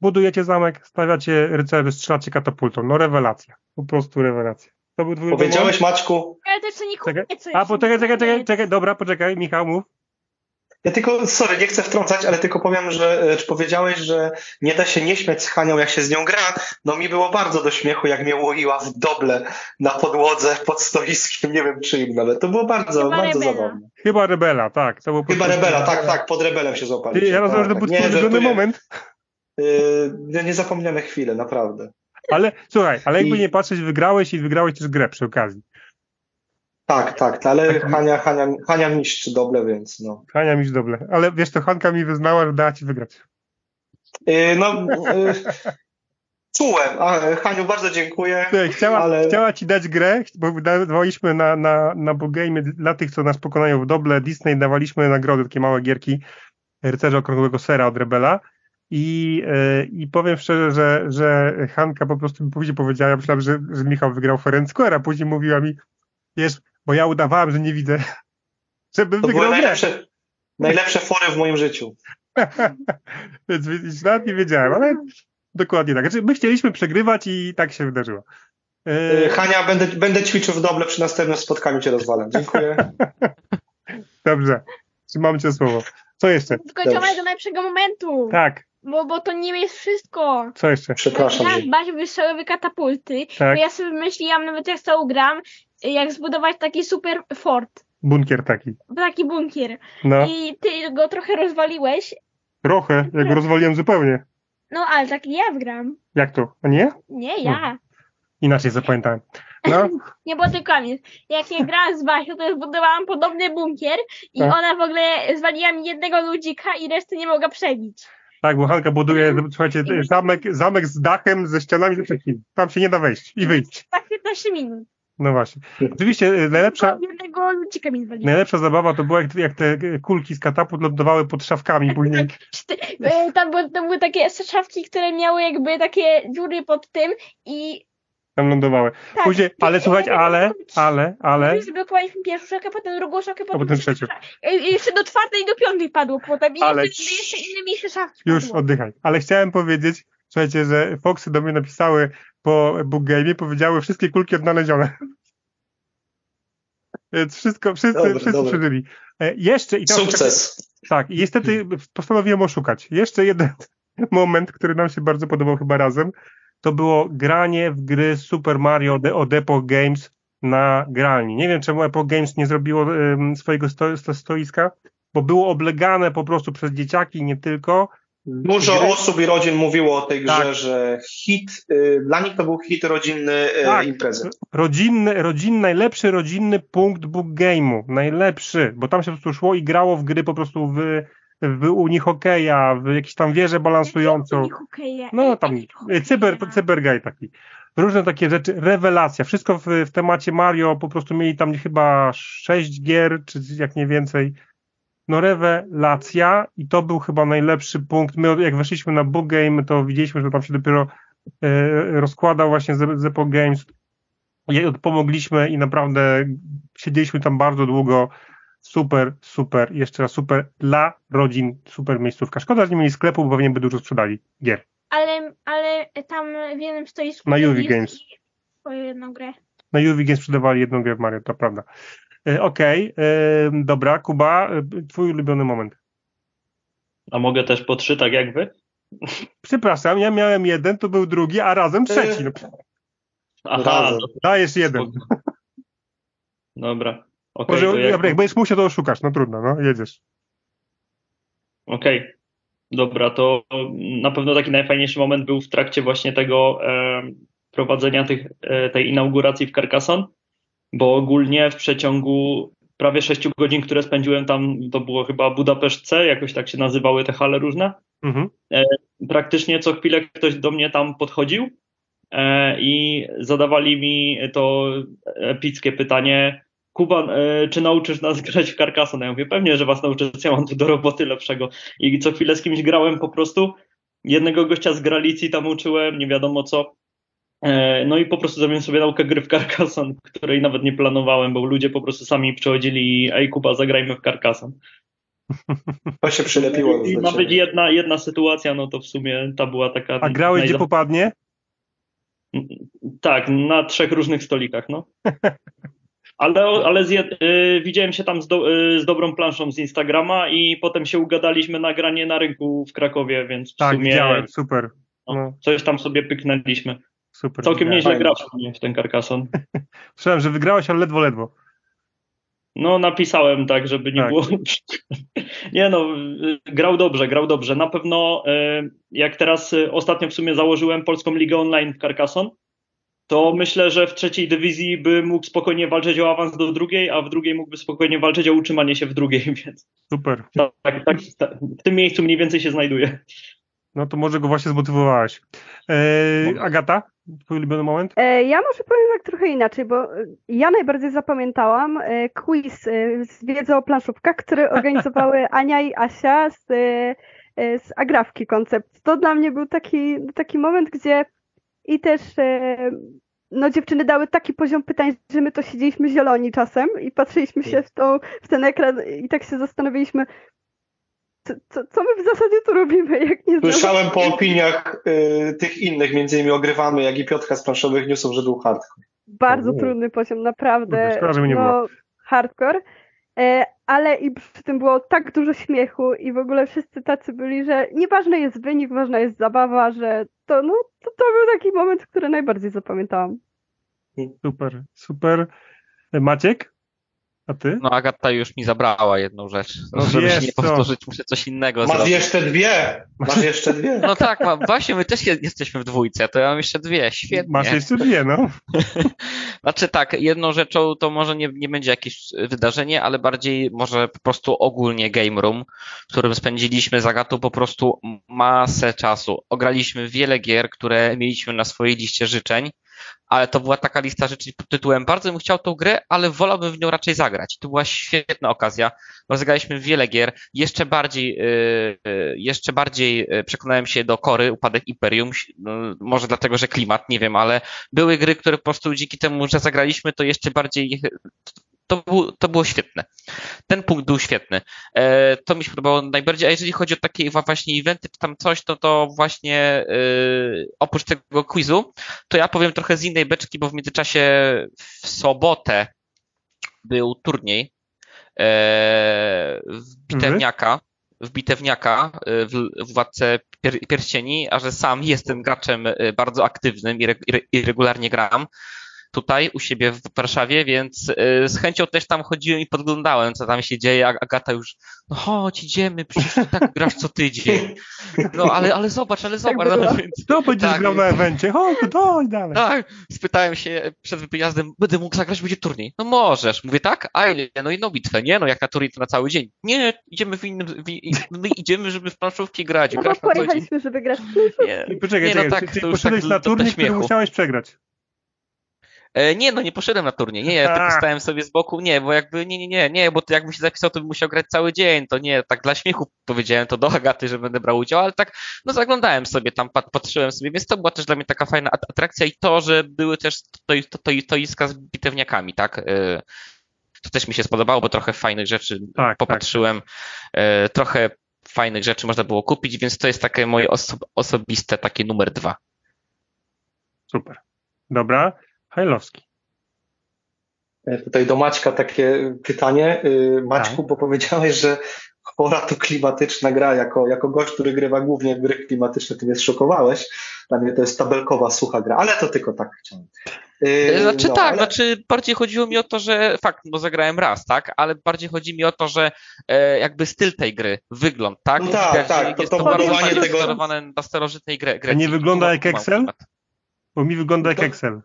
Budujecie zamek, stawiacie rycerzy, strzelacie katapultą. No rewelacja. Po prostu rewelacja. To był twój Powiedziałeś, Maćku, Ale to jeszcze nie kupię, co A, jeszcze po, czekaj, czekaj, czekaj, dobra, poczekaj, Michał, mów. Ja tylko, sorry, nie chcę wtrącać, ale tylko powiem, że e, czy powiedziałeś, że nie da się nie śmiać z Hanią, jak się z nią gra. No mi było bardzo do śmiechu, jak mnie łoiła w doble na podłodze pod stoiskiem, nie wiem czyim nawet. To było bardzo, Chyba bardzo Rebela. zabawne. Chyba Rebela, tak. To był Chyba Rebela, tak, tak, pod Rebelem się złapaliśmy. Ty, ja rozumiem, że to był tak. ulubiony moment, Yy, niezapomniane chwile, naprawdę. ale słuchaj, ale jakby I- nie patrzeć, wygrałeś i wygrałeś też grę przy okazji. Tak, tak, ale Hania, Hania, Hania mistrz doble, więc no. Hania mi doble. Ale wiesz, to Hanka mi wyznała, że dała ci wygrać. Yy, no, yy, czułem. A, Haniu, bardzo dziękuję. Ty, chciała, Ale- chciała ci dać grę, bo dawaliśmy na, na, na Bogame dla tych, co nas pokonają w doble Disney, dawaliśmy nagrody, takie małe gierki Rycerza Okrągłego Sera od Rebela. I, yy, I powiem szczerze, że, że Hanka po prostu mi później powiedziała, ja myślałem, że, że Michał wygrał Square, a później mówiła mi, wiesz, bo ja udawałem, że nie widzę, żebym To były wygrał grę. najlepsze, najlepsze fory w moim życiu. Więc nawet nie wiedziałem, ale dokładnie tak. Znaczy, my chcieliśmy przegrywać i tak się wydarzyło. Yy, Yy, Hania, będę, będę ćwiczył w doble przy następnym spotkaniu cię rozwalam. Dziękuję. dobrze, trzymam cię słowo. Co jeszcze? Skończyłam do najlepszego momentu, Tak, bo, bo to nie jest wszystko. co jeszcze? Przepraszam. Basiu wystrzałowe katapulty, Tak, bo ja sobie wymyśliłam, nawet jak to ugram, jak zbudować taki super fort, bunkier taki. taki bunkier. No, I ty go trochę rozwaliłeś, trochę, ja go rozwaliłem zupełnie. no ale tak ja wgram. Jak to? A nie? Nie ja. Inaczej zapamiętałem. No, Nie było tylko koniec. Jak ja grałam z Basią, to zbudowałam podobny bunkier i Tak. ona w ogóle zwaliła mi jednego ludzika i reszty nie mogła przebić. tak, bo Hanka buduje, słuchajcie, zamek, zamek z dachem, ze ścianami, ze wszystkim. Tam się nie da wejść i wyjść. Tak 15 minut. No właśnie. Oczywiście y, najlepsza, najlepsza zabawa to była, jak, jak te kulki z katapult lądowały pod szafkami później. E, Tam, były- tam były takie szafki, które miały jakby takie dziury pod tym i Tam lądowały. tak. Później, ale słuchajcie, ale, ale, ale, Już zablokowaliśmy pierwszą szafkę, potem drugą szafkę, potem, potem trzecią. I i jeszcze do czwartej i do piątej padło potem. I Ale jeszcze, jeszcze inne mniejsze szafki już padło. oddychaj. Ale chciałem powiedzieć, słuchajcie, że Foxy do mnie napisały po Book Game, powiedziały wszystkie kulki odnalezione. Więc wszystko, wszyscy, Dobre, wszyscy przeżyli. E, jeszcze i teraz- Sukces. Tak, i niestety postanowiłem oszukać. Jeszcze jeden moment, który nam się bardzo podobał chyba razem, to było granie w gry Super Mario de, od Epoch Games na gralni. Nie wiem, czemu Epoch Games nie zrobiło em, swojego sto, sto, stoiska, bo było oblegane po prostu przez dzieciaki, nie tylko, Dużo gry. osób i rodzin mówiło o tej grze, Tak. że hit, y, dla nich to był hit rodzinny y, Tak. imprezy. rodzinny, rodzinny, najlepszy rodzinny punkt book game'u. Najlepszy, bo tam się po prostu szło i grało w gry po prostu w, w Unii Hokeja, w jakieś tam wieżę balansującą. No tam cyber, cybergaj taki. Różne takie rzeczy, rewelacja. Wszystko w, w temacie Mario, po prostu mieli tam chyba sześć gier, czy jak nie więcej. No rewelacja i to był chyba najlepszy punkt. My jak weszliśmy na Book Game, to widzieliśmy, że tam się dopiero e, rozkładał właśnie Ze- Zepo Games. Pomogliśmy i naprawdę siedzieliśmy tam bardzo długo. Super, super, jeszcze raz super dla rodzin, super miejscówka. Szkoda, że nie mieli sklepu, bo pewnie by dużo sprzedali gier. Ale, ale tam w jednym stoisku Na Yuvi Games. jedną grę. Na Juvi Games sprzedawali jedną grę w Mario, to prawda. E, Okej, e, dobra, Kuba, e, twój ulubiony moment. A mogę też po trzy, tak jak wy? Przepraszam, ja miałem jeden, to był drugi, a razem trzeci. No, Aha, Razem. no, dajesz jeden. Dobra. Okej, Może to jak- dobra, jak będziesz musiał, to oszukasz, no trudno, no jedziesz. Okej, dobra, to na pewno taki najfajniejszy moment był w trakcie właśnie tego e, prowadzenia tych, e, tej inauguracji w Carcassonne, bo ogólnie w przeciągu prawie 6 godzin, które spędziłem tam, to było chyba Budapeszt C, jakoś tak się nazywały te hale różne, Mhm. praktycznie co chwilę ktoś do mnie tam podchodził e, i zadawali mi to epickie pytanie, Kuba, e, czy nauczysz nas grać w Carcassonne? Ja mówię, pewnie, że was nauczę, ja mam tu do roboty lepszego. I co chwilę z kimś grałem po prostu. Jednego gościa z Gralicji tam uczyłem, nie wiadomo co. E, No i po prostu zrobiłem sobie naukę gry w Carcassonne, której nawet nie planowałem, bo ludzie po prostu sami przychodzili i ej Kuba, zagrajmy w Carcassonne. To się przylepiło. I ma być jedna, jedna sytuacja, no to w sumie ta była taka... A grałeś gdzie najza- popadnie? Tak, na trzech różnych stolikach, no. Ale, ale y, widziałem się tam z, do, y, z dobrą planszą z Instagrama i potem się ugadaliśmy na granie na rynku w Krakowie, więc w Tak, sumie widziałem, super, no, no. coś tam sobie pyknęliśmy. Super. Całkiem widziałem. nieźle grał w ten Carcassonne. Słyszałem, że wygrałeś, ale ledwo, ledwo. No napisałem tak, żeby nie Tak. było... nie no, y, grał dobrze, grał dobrze. Na pewno y, jak teraz y, ostatnio w sumie założyłem Polską Ligę Online w Carcassonne, to myślę, że w trzeciej dywizji by mógł spokojnie walczyć o awans do drugiej, a w drugiej mógłby spokojnie walczyć o utrzymanie się w drugiej, więc Super. tak, tak, tak, tak w tym miejscu mniej więcej się znajduje. No to może go właśnie zmotywowałeś. E, Agata, twój ulubiony moment? E, Ja może powiem tak trochę inaczej, bo e, ja najbardziej zapamiętałam e, quiz z wiedzą o planszówkach, który organizowały Ania i Asia z, z Agrawki Koncept. To dla mnie był taki, taki moment, gdzie i też no dziewczyny dały taki poziom pytań, że my to siedzieliśmy zieloni czasem i patrzyliśmy się w, tą, w ten ekran i tak się zastanawialiśmy, co, co, my w zasadzie tu robimy, jak nie Słyszałem po opiniach y, tych innych, między innymi ogrywamy, jak i Piotrka z planszowych newsów, że był hardcore. Bardzo trudny poziom, naprawdę. Szkoda, nie no, hardcore. E, ale i przy tym było tak dużo śmiechu i w ogóle wszyscy tacy byli, że nieważny jest wynik, ważna jest zabawa, że to, no, to, to był taki moment, który najbardziej zapamiętałam. Super, super. E, Maciek? A ty? No Agata już mi zabrała jedną rzecz. No Żeby się nie powtórzyć, muszę coś innego Masz zrobić. jeszcze dwie! Masz jeszcze dwie! No tak, ma, właśnie my też je- jesteśmy w dwójce, to ja mam jeszcze dwie, świetnie. Masz jeszcze dwie, no. Znaczy tak, jedną rzeczą to może nie, nie będzie jakieś wydarzenie, ale bardziej może po prostu ogólnie game room, w którym spędziliśmy z Agatą po prostu masę czasu. Ograliśmy wiele gier, które mieliśmy na swojej liście życzeń, ale to była taka lista życzeń pod tytułem bardzo bym chciał tą grę, ale wolałbym w nią raczej zagrać. To była świetna okazja. Rozegraliśmy wiele gier. Jeszcze bardziej, yy, yy, jeszcze bardziej yy, przekonałem się do Kory, Upadek Imperium. No, może dlatego, że klimat, nie wiem, ale były gry, które po prostu dzięki temu, że zagraliśmy, to jeszcze bardziej to, było, to było świetne. Ten punkt był świetny. E, to mi się podobało najbardziej, a jeżeli chodzi o takie właśnie eventy, czy tam coś, to to właśnie e, oprócz tego quizu, to ja powiem trochę z innej beczki, bo w międzyczasie w sobotę był turniej e, w bitewniaka, w bitewniaka e, w, Władce pier, Pierścieni, a że sam jestem graczem e, bardzo aktywnym i re- i regularnie gram, tutaj u siebie w Warszawie, więc e, z chęcią też tam chodziłem i podglądałem, co tam się dzieje. Agata już, no chodź, idziemy, przecież ty tak grasz co tydzień. No ale, ale zobacz, ale zobacz. było. No, więc, To będziesz Tak. grał na evencie. Chodź, doj dalej. tak, spytałem się przed wyjazdem, będę mógł zagrać, będzie turniej. No możesz. Mówię, tak? A ile? No jedną bitwę, nie? No jak na turniej to na cały dzień. Nie, idziemy w innym, w, i- my idziemy, żeby w planszówki grać, No bo pojechaliśmy, żeby grać w Nie, I poczekaj, nie, no czekaj, tak, czyli to już poszedłeś tak na turniej, który musiałeś przegrać. E, nie, no nie poszedłem na turniej. Nie, ja tak A. stałem sobie z boku. Nie, bo jakby nie, nie, nie, nie, bo to jakbym się zapisał, to bym musiał grać cały dzień. To nie, tak dla śmiechu powiedziałem to do Agaty, że będę brał udział, ale tak, no zaglądałem sobie tam, pat- patrzyłem sobie, więc to była też dla mnie taka fajna at- atrakcja i to, że były też to, to, to, to iska z bitewniakami, tak? E, To też mi się spodobało, bo trochę fajnych rzeczy Tak, popatrzyłem. E, Trochę fajnych rzeczy można było kupić, więc to jest takie moje oso- osobiste takie numer dwa. Super. Dobra. Hajlowski. E, Tutaj do Maćka takie pytanie. Y, Maćku, Tak. bo powiedziałeś, że Chora to klimatyczna gra. Jako, jako gość, który grywa głównie w gry klimatyczne, ty mnie zszokowałeś. Dla mnie to jest tabelkowa, sucha gra, ale to tylko tak chciałem. Y, Znaczy no, tak, ale- znaczy bardziej chodziło mi o to, że fakt, bo zagrałem raz, tak, ale bardziej chodzi mi o to, że e, jakby styl tej gry, wygląd, tak? No tak, tak, że to- jest to to bardzo tego- sterowane na starożytnej grze. A nie wygląda jak Excel? Bo mi wygląda jak To- Excel.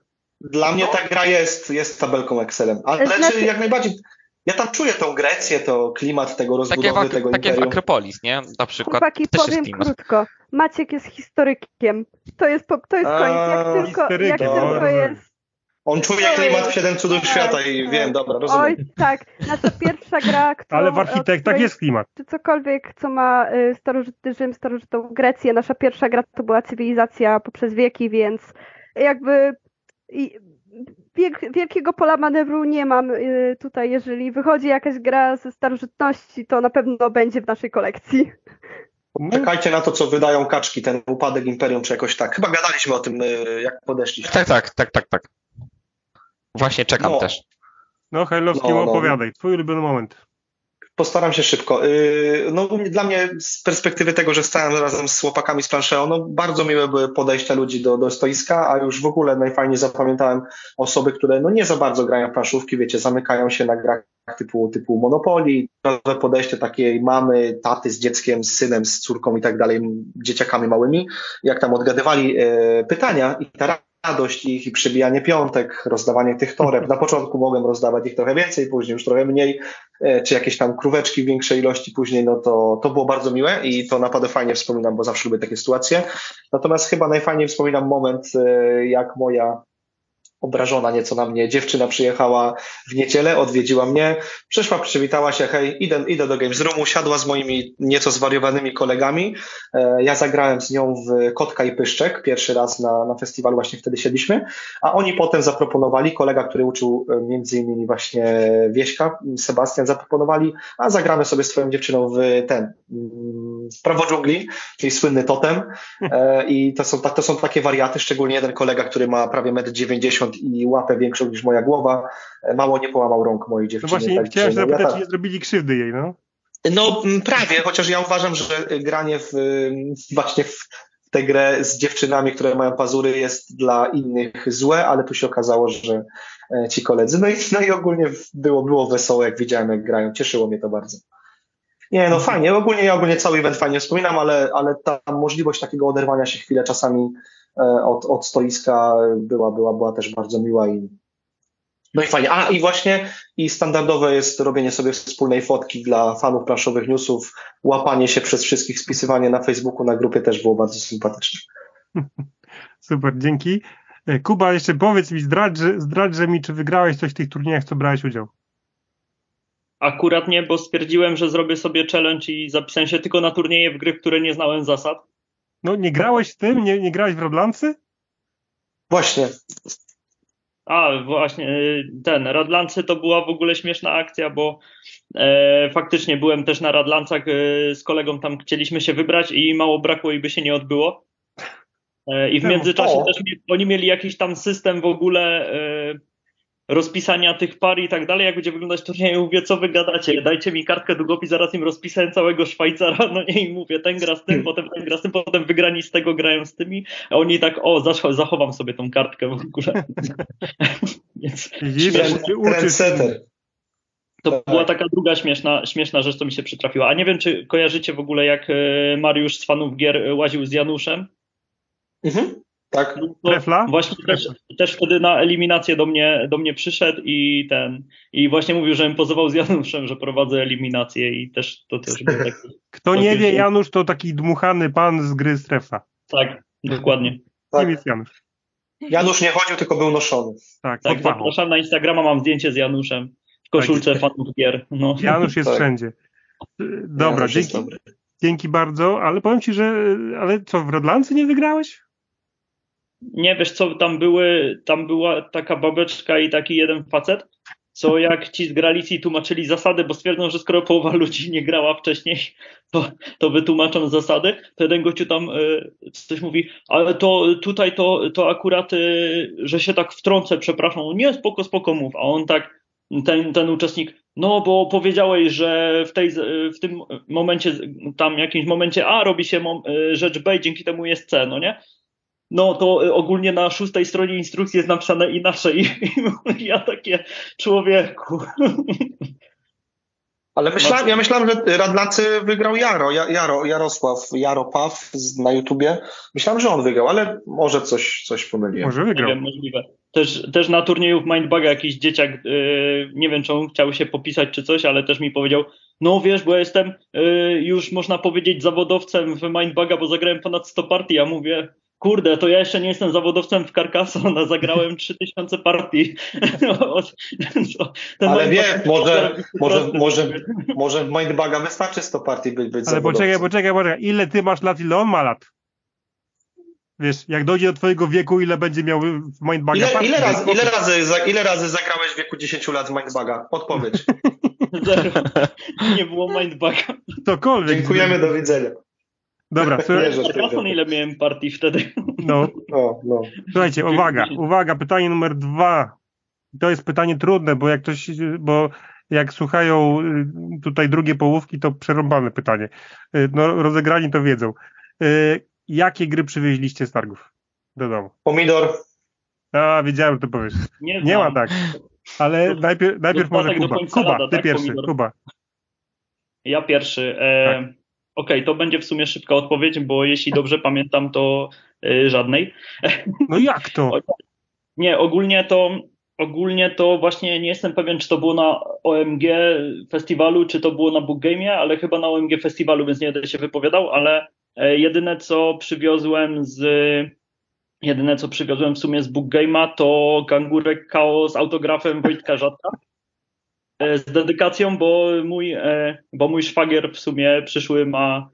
Dla mnie ta gra jest, jest tabelką Excelem. Ale Znaczy- czy jak najbardziej. Ja tam czuję tą Grecję, to klimat tego rozbudowy, w, tego tak jak w imperium. Akropolis, nie? Na przykład. Chłopaki, też powiem krótko. Maciek jest historykiem. To jest, po, to jest koniec. Jak tylko, jak historykiem, tylko jest. On czuje klimat w Siedem Cudów Tak, Świata i tak. wiem, dobra, rozumiem. Oj, tak. Nasza pierwsza gra, którą, Ale w architektach jest klimat. czy cokolwiek, co ma y, starożytny Rzym, starożytną Grecję. Nasza pierwsza gra to była cywilizacja poprzez wieki, więc jakby wielkiego pola manewru nie mam y, tutaj. Jeżeli wychodzi jakaś gra ze starożytności, to na pewno będzie w naszej kolekcji. Czekajcie na to, co wydają kaczki, ten upadek imperium, czy jakoś tak. Chyba gadaliśmy o tym, y, jak podeszliśmy. Tak, tak, tak, tak, tak. Właśnie czekam No. też. No, Hajlowski, No, no. opowiadaj. Twój ulubiony moment. Postaram się szybko. Y, No, dla mnie z perspektywy tego, że stałem razem z chłopakami z planszeo, no bardzo miłe były podejścia ludzi do, do stoiska, a już w ogóle najfajniej zapamiętałem osoby, które no nie za bardzo grają planszówki, wiecie, zamykają się na grach typu, typu Monopoly, podejście takiej mamy, taty z dzieckiem, z synem, z córką i tak dalej, dzieciakami małymi, jak tam odgadywali e, pytania i ta radość ich i przybijanie piątek, rozdawanie tych toreb. Na początku mogłem rozdawać ich trochę więcej, później już trochę mniej, e, czy jakieś tam króweczki w większej ilości później, no to, to było bardzo miłe i to naprawdę fajnie wspominam, bo zawsze lubię takie sytuacje. Natomiast chyba najfajniej wspominam moment, e, jak moja obrażona nieco na mnie dziewczyna przyjechała w niedzielę, odwiedziła mnie, przyszła, przywitała się, hej, idę, idę do Games Roomu, siadła z moimi nieco zwariowanymi kolegami. E, Ja zagrałem z nią w Kotka i Pyszczek, pierwszy raz na, na festiwalu właśnie wtedy siedliśmy, a oni potem zaproponowali, kolega, który uczył e, między innymi właśnie Wieśka, Sebastian, zaproponowali, a zagramy sobie z twoją dziewczyną w ten, mm, w Prawo Dżungli, czyli słynny totem. E, I to są, to są takie wariaty, szczególnie jeden kolega, który ma prawie 1,90 m i łapę większą niż moja głowa, mało nie połamał rąk mojej No dziewczyny. właśnie, także, chciałem się no, ja zapytać, tak- czy nie zrobili krzywdy jej, no? no mm, prawie, chociaż ja uważam, że granie w, ym, właśnie w tę grę z dziewczynami, które mają pazury jest dla innych złe, ale tu się okazało, że e, ci koledzy, no i, no i ogólnie było, było wesoło, jak widziałem, jak grają, cieszyło mnie to bardzo. Nie, no fajnie, ogólnie ja ogólnie cały event fajnie wspominam, ale, ale ta możliwość takiego oderwania się chwilę czasami od, od stoiska była, była, była też bardzo miła i no i fajnie. A i właśnie i standardowe jest robienie sobie wspólnej fotki dla fanów planszowych newsów, łapanie się przez wszystkich, spisywanie na Facebooku, na grupie też było bardzo sympatyczne. Super, dzięki. E, Kuba, jeszcze powiedz mi, zdradź, zdradźże mi, czy wygrałeś coś w tych turniejach, w co brałeś udział. Akurat nie, bo stwierdziłem, że zrobię sobie challenge i zapisałem się tylko na turnieje w gry, które nie znałem zasad. No, nie grałeś w tym? Nie, nie grałeś w Rodlancy? Właśnie. A, właśnie, y, ten, Radlancy to była w ogóle śmieszna akcja, bo e, faktycznie byłem też na Radlancach e, z kolegą, tam chcieliśmy się wybrać i mało brakło i by się nie odbyło. E, I w międzyczasie też oni mieli jakiś tam system w ogóle, e, rozpisania tych par i tak dalej, jak będzie wyglądać turniej, mówię, co wy gadacie, dajcie mi kartkę długopis, zaraz im rozpisałem całego Szwajcara, no nie, i mówię, ten gra z tym, potem ten gra z tym, potem wygrani z tego grają z tymi, a oni tak, o, zachowam sobie tą kartkę w ogóle. Więc śmieszne, to tak. była taka druga śmieszna, śmieszna rzecz, co mi się przytrafiła. A nie wiem, czy kojarzycie w ogóle, jak e, Mariusz z fanów gier e, łaził z Januszem? Mhm. Tak. No właśnie też, też, wtedy na eliminację do mnie, do mnie przyszedł i ten i właśnie mówił, że pozował z Januszem, że prowadzę eliminację i też to też było takie. Kto nie wie, Janusz to taki dmuchany pan z gry Strefa. Tak, dokładnie. Tak. Kim jest Janusz? Janusz nie chodził, tylko był noszony. Tak, tak zapraszam na Instagrama, mam zdjęcie z Januszem w koszulce tak. fanów gier. No. Janusz jest tak. wszędzie. Dobra, Janusz dzięki, dzięki bardzo, ale powiem ci, że ale co, w Rodlancy nie wygrałeś? Nie, wiesz co, tam były, tam była taka babeczka i taki jeden facet, co jak ci z Gralicji tłumaczyli zasady, bo stwierdzą, że skoro połowa ludzi nie grała wcześniej, to, to wytłumaczą zasady, to jeden gościu tam y, coś mówi, ale to tutaj to, to akurat, y, że się tak wtrącę, przepraszam, nie, spoko, spoko mów, a on tak, ten, ten uczestnik, no bo powiedziałeś, że w, tej, w tym momencie, tam jakimś momencie A robi się y, rzecz B dzięki temu jest C, no nie? No to y, ogólnie na szóstej stronie instrukcji jest napisane inaczej. I ja takie człowieku. Ale myślałem, ja myślałem, że Radlacy wygrał Jaro, Jaro, Jarosław, Jaropaw na YouTubie. Myślałem, że on wygrał, ale może coś, coś pomyliłem. Może wygrał. Nie wiem, możliwe. Też, też na turnieju w Mindbuga jakiś dzieciak, yy, nie wiem czy on chciał się popisać czy coś, ale też mi powiedział, no wiesz, bo ja jestem yy, już można powiedzieć zawodowcem w Mindbuga, bo zagrałem ponad 100 partii. Ja mówię, Kurde, to ja jeszcze nie jestem zawodowcem w Carcassonne, zagrałem 3000 partii. Ale wie, może, może, może, może w Mindbaga wystarczy 100 partii być, być Ale poczekaj, poczekaj, poczekaj, ile ty masz lat, ile on ma lat? Wiesz, jak dojdzie do twojego wieku, ile będzie miał w Mindbaga ile, partii? Ile razy, ile, razy, ile razy zagrałeś w wieku 10 lat w Mindbaga? Odpowiedź. Zero. Nie było Mindbaga. Cokolwiek. Dziękujemy, do widzenia. Dobra, słuchaj. ile miałem partii wtedy. No. no, no. Słuchajcie, uwaga, uwaga, pytanie numer dwa. To jest pytanie trudne, bo jak ktoś, bo jak słuchają y, tutaj drugie połówki, to przerąbane pytanie. Y, no, rozegrani to wiedzą. Y, jakie gry przywieźliście z targów do domu? Pomidor. A, wiedziałem, to powiesz. Nie, Nie ma tak. Ale najpierw, najpierw może Kuba. Kuba, ty tak, pierwszy, pomidor. Kuba. Ja pierwszy. E, tak. Okej, okay, to będzie w sumie szybka odpowiedź, bo jeśli dobrze pamiętam, to yy, żadnej. No jak to? Nie, ogólnie to ogólnie to właśnie nie jestem pewien, czy to było na OMG festiwalu, czy to było na Book Game'ie, ale chyba na OMG festiwalu, więc nie będę się wypowiadał, ale e, jedyne co przywiozłem z jedyne co przywiozłem w sumie z Book Game'a to kangurek KO z autografem Wojtka Żadka. E, z dedykacją, bo mój, e, bo mój szwagier w sumie przyszły ma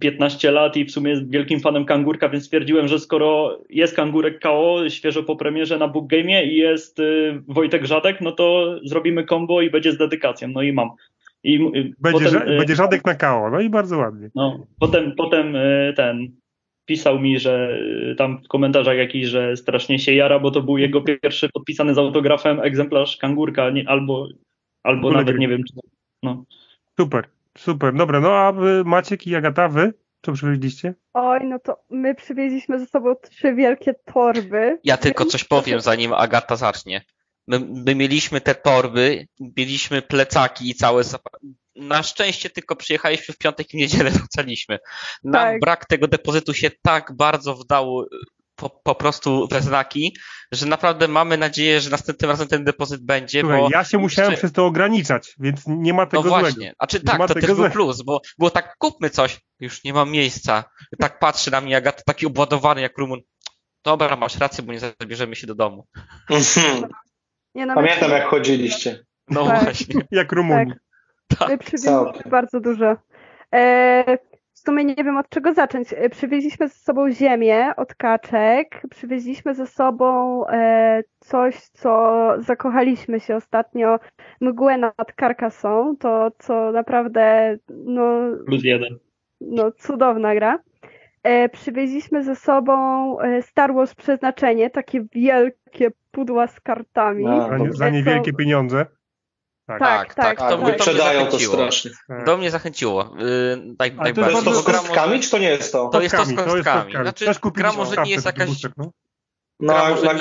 15 e, lat i w sumie jest wielkim fanem kangurka, więc stwierdziłem, że skoro jest kangurek KO świeżo po premierze na Book Game i jest Wojtek Żadek, no to zrobimy combo i będzie z dedykacją. No i mam. I będzie, potem, będzie Żadek na KO, no i bardzo ładnie. No, potem, potem ten pisał mi, że tam w komentarzach jakiś, że strasznie się jara, bo to był jego pierwszy podpisany z autografem egzemplarz kangurka, nie, albo, albo nawet nie wiem, czy. No. Super, super. Dobra, no a Maciek i Agata, wy co przywieźliście? Oj, no to my przywieźliśmy ze sobą trzy wielkie torby. Ja tylko coś powiem, zanim Agata zacznie. My, my mieliśmy te torby, mieliśmy plecaki i całe na szczęście tylko przyjechaliśmy w piątek i niedzielę wracaliśmy. Nam tak. brak tego depozytu się tak bardzo wdał y, po, po prostu we znaki, że naprawdę mamy nadzieję, że następnym razem ten depozyt będzie. Słuchaj, bo ja się musiałem przez to ograniczać, więc nie ma tego No właśnie, złego. a czy tak, to też był plus, bo było tak, kupmy coś, już nie mam miejsca. Tak patrzy na mnie Agata, taki obładowany jak Rumun. Dobra, masz rację, bo nie zabierzemy się do domu. Nie, no Pamiętam, jak chodziliście. No tak. właśnie. Jak Rumuni. Tak. Tak, My przywieźliśmy bardzo dużo. E, w sumie nie wiem od czego zacząć. E, przywieźliśmy ze sobą ziemię od kaczek, przywieźliśmy ze sobą e, coś, co zakochaliśmy się ostatnio, mgłę nad Carcassonne, to co naprawdę no, Plus jeden. no cudowna gra. e, przywieźliśmy ze sobą e, Star Wars Przeznaczenie, takie wielkie pudła z kartami. A, Za, nie, za E, niewielkie pieniądze. Tak, Tak, tak, tak, Tak, to mnie wyprzedają to zachęciło. strasznie. Tak. Do mnie zachęciło. Yy, tak, tak to jest To z kostkami, czy to nie jest to? To jest to z Kostkami, to jest kostkami. kostkami. Znaczy, gra może nie jest jakaś buszek, no. Na, może na na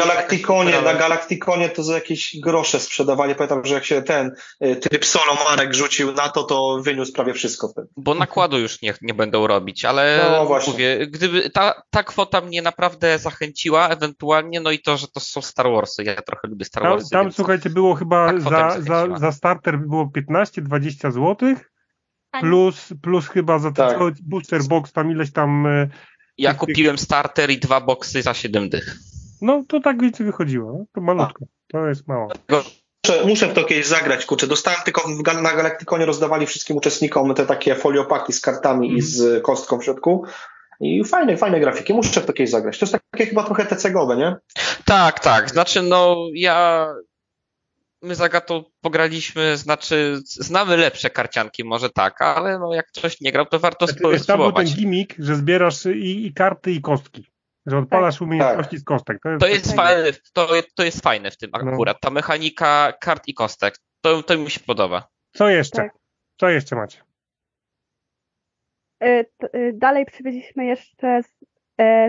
super, ale- Galacticonie to za jakieś grosze sprzedawali. Pamiętam, że jak się ten y, tryb solo Marek rzucił na to, to wyniósł prawie wszystko wtedy. Bo nakładu już nie, nie będą robić, ale No właśnie. mówię, gdyby ta, ta kwota mnie naprawdę zachęciła, ewentualnie, no i to, że to są Star Warsy. Ja trochę lubię Star Tam, Warsy. tam więc... słuchajcie, było chyba Tak, za, za, za starter było 15-20 zł, A plus, plus chyba za ten Tak. booster box tam ileś tam, e, Ja kupiłem starter i dwa boksy za 7 dych. No to tak więcej wychodziło, no, to malutko, to jest mało. Muszę, muszę w to kiedyś zagrać, kurczę. Dostałem tylko w, na Galacticonie rozdawali wszystkim uczestnikom te takie foliopaki z kartami i z kostką w środku. I fajne, fajne grafiki. Muszę w to kiedyś zagrać. To jest takie chyba trochę TCG-owe, nie? Tak, tak. Znaczy, no ja. My z Agatą pograliśmy, znaczy, znamy lepsze karcianki, może tak, ale no jak ktoś nie grał, to warto Znaczy, wiesz, tam był ten spróbować. gimmick, że zbierasz i, i karty i kostki, że odpalasz umiejętności z kostek. To jest, To jest, fajne, to, to jest fajne w tym No. akurat. Ta mechanika kart i kostek. To, to mi się podoba. Co jeszcze? Tak. Co jeszcze macie? E, e, Dalej przywieźliśmy jeszcze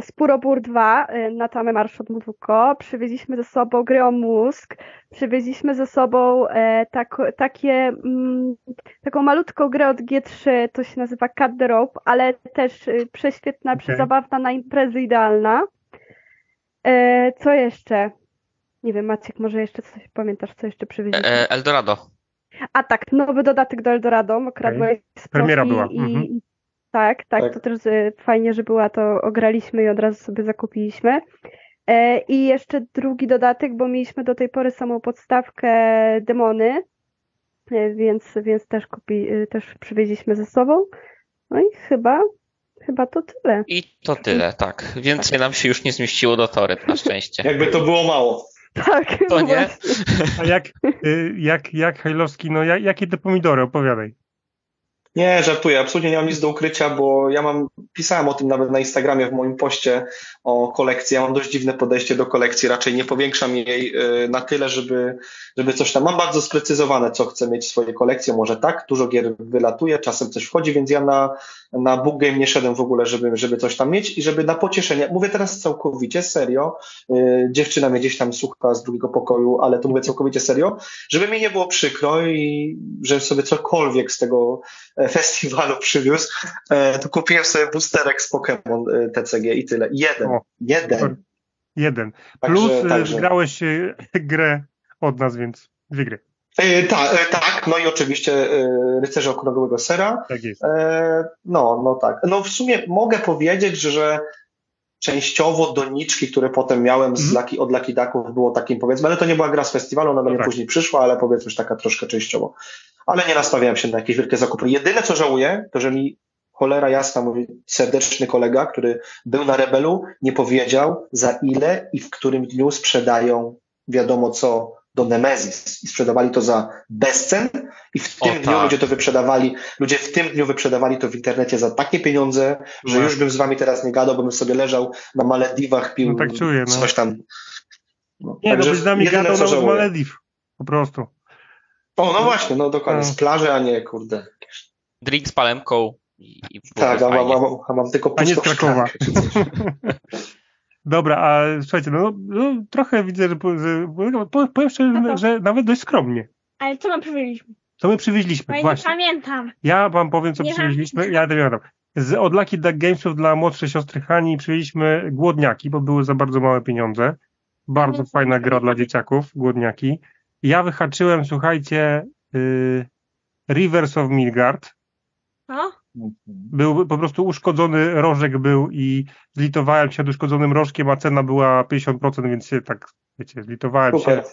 Spurobur 2 e, na tamę Marsz od Mudwuko. Przywieźliśmy ze sobą gry o mózg. Przywieźliśmy ze sobą e, tak, takie, mm, taką malutką grę od G3, to się nazywa Cut the Rope, ale też e, prześwietna, Okej. przezabawna na imprezy idealna. E, Co jeszcze? Nie wiem, Maciek, może jeszcze coś pamiętasz, co jeszcze przywieźliśmy? E, Eldorado. A tak, nowy dodatek do Eldorado, okradłeś z Premiera była, I, mhm. Tak, tak, Tak. to też e, fajnie, że była, to ograliśmy i od razu sobie zakupiliśmy. E, I jeszcze drugi dodatek, bo mieliśmy do tej pory samą podstawkę demony, e, więc, więc też kupi, też przywieźliśmy ze sobą. No i chyba, chyba to tyle. I to tyle, tak. Więcej nam się już nie zmieściło do tory, na szczęście. Jakby to było mało. Tak, To nie? właśnie. A jak, y, jak, jak Hajlowski, no jak, jakie te pomidory, opowiadaj. Nie, żartuję, absolutnie nie mam nic do ukrycia, bo ja mam, pisałem o tym nawet na Instagramie w moim poście o kolekcji. Ja mam dość dziwne podejście do kolekcji, raczej nie powiększam jej y, na tyle, żeby, żeby coś tam. Mam bardzo sprecyzowane, co chcę mieć w swojej kolekcji. Może tak, dużo gier wylatuje, czasem coś wchodzi, więc ja na, na Book Game nie szedłem w ogóle, żeby, żeby coś tam mieć i żeby na pocieszenie. Mówię teraz całkowicie serio. Y, dziewczyna mnie gdzieś tam słucha z drugiego pokoju, ale to mówię całkowicie serio, żeby mi nie było przykro i że sobie cokolwiek z tego e, festiwalu przywiózł, e, to kupiłem sobie boosterek z Pokémon e, TCG i tyle. Jeden. O, Jeden. Jeden. Także- Plus y, także. grałeś y, grę od nas, więc dwie gry. Ta, e, tak, no i oczywiście Rycerze Okrągłego Sera. Tak jest. No, no tak. No w sumie mogę powiedzieć, że częściowo doniczki, które potem miałem z Mhm. Lucky, od Lucky Ducków było takim powiedzmy, ale to nie była gra z festiwalu, ona do No mnie tak. później przyszła, ale powiedzmy już taka troszkę częściowo. Ale nie nastawiałem się na jakieś wielkie zakupy. Jedyne co żałuję, to że mi cholera jasna, mój serdeczny kolega, który był na Rebelu, nie powiedział za ile i w którym dniu sprzedają wiadomo co do Nemesis. I sprzedawali to za bezcen i w O, tym dniu tak. ludzie to wyprzedawali, ludzie w tym dniu wyprzedawali to w internecie za takie pieniądze, że No. już bym z wami teraz nie gadał, bo bym sobie leżał na Malediwach, pił No tak czuję, no. coś tam. No, Nie, no także byś z nami gadał żałuję. Malediv. Po prostu. O, no właśnie, no dokładnie, No. z plaży, a nie, kurde. Drink z palemką i, i Tak, a mam, mam, a mam tylko A nie z pustą Krakowa. Dobra, a słuchajcie, no, no trochę widzę, że, że po- powiem szczerze, No że nawet dość skromnie. Ale co my przywieźliśmy? Co my przywieźliśmy? Ja nie Właśnie. pamiętam. Ja wam powiem, co Nie przywieźliśmy. Ja to pamiętam. Z od Lucky Duck Gamesów dla młodszej siostry Hani przywieźliśmy głodniaki, bo były za bardzo małe pieniądze. Bardzo fajna gra dla dzieciaków, głodniaki. Ja wyhaczyłem, słuchajcie, y, Rivers of Midgard. No? Był po prostu uszkodzony rożek był i zlitowałem się nad uszkodzonym rożkiem, a cena była 50%, więc się tak, wiecie, zlitowałem się Super.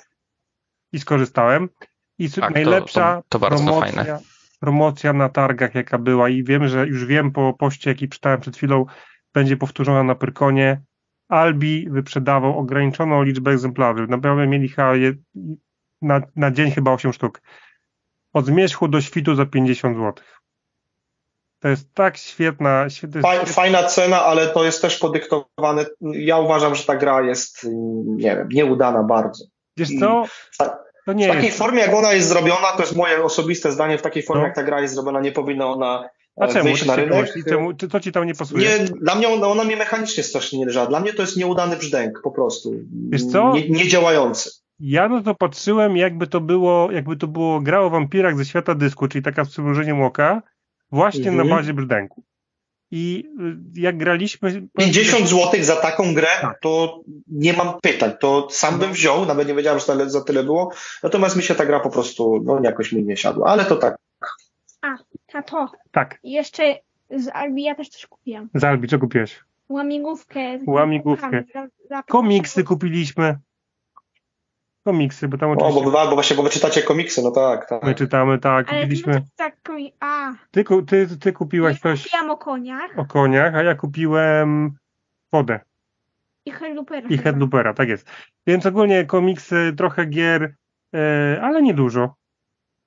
i skorzystałem. I Tak, to- najlepsza to- to bardzo promocja, fajne. promocja na targach, jaka była i wiem, że już wiem po poście, jaki czytałem przed chwilą, będzie powtórzona na Pyrkonie. Albi wyprzedawał ograniczoną liczbę egzemplarzy. Naprawdę mieli chyba je, na, na dzień chyba 8 sztuk. Od zmierzchu do świtu za 50 zł. To jest tak świetna, świetna Faj, fajna cena, ale to jest też podyktowane. Ja uważam, że ta gra jest, nie wiem, nieudana bardzo. Wiesz co? To nie w takiej jest. formie, jak ona jest zrobiona, to jest moje osobiste zdanie, w takiej formie, no. jak ta gra jest zrobiona, nie powinna ona a czemu? wyjść na rynek. Czemu? Co ci tam nie pasuje? Nie, dla mnie ona, ona mnie mechanicznie strasznie nie leżała. Dla mnie to jest nieudany brzdęk po prostu. Wiesz co? Nie, niedziałający. Ja na to patrzyłem, jakby to było, jakby to było gra o wampirach ze świata dysku, czyli taka z przymrużeniem oka, właśnie mhm. na bazie brzdęku. I y, jak graliśmy. 50 zł za taką grę, tak. to nie mam pytań. To sam bym wziął, nawet nie wiedziałem, że za tyle było. Natomiast mi się ta gra po prostu no, jakoś mi nie siadła. Ale to tak. A, tato. Tak. Jeszcze z Albi ja też coś kupiłam. Z Albi co kupiłeś? Łamigłówkę. Łamigłówkę. Komiksy kupiliśmy komiksy, bo tam oczywiście... O, bo, bo właśnie, bo wy czytacie komiksy, no tak, tak. My czytamy, tak, Ale kupiliśmy... No tak, a. Ty, ty, ty kupiłaś ja coś... kupiłam o koniach. O koniach, a ja kupiłem wodę. I Headloopera. I Headloopera, tak jest. Więc ogólnie komiksy, trochę gier, e, ale nie dużo.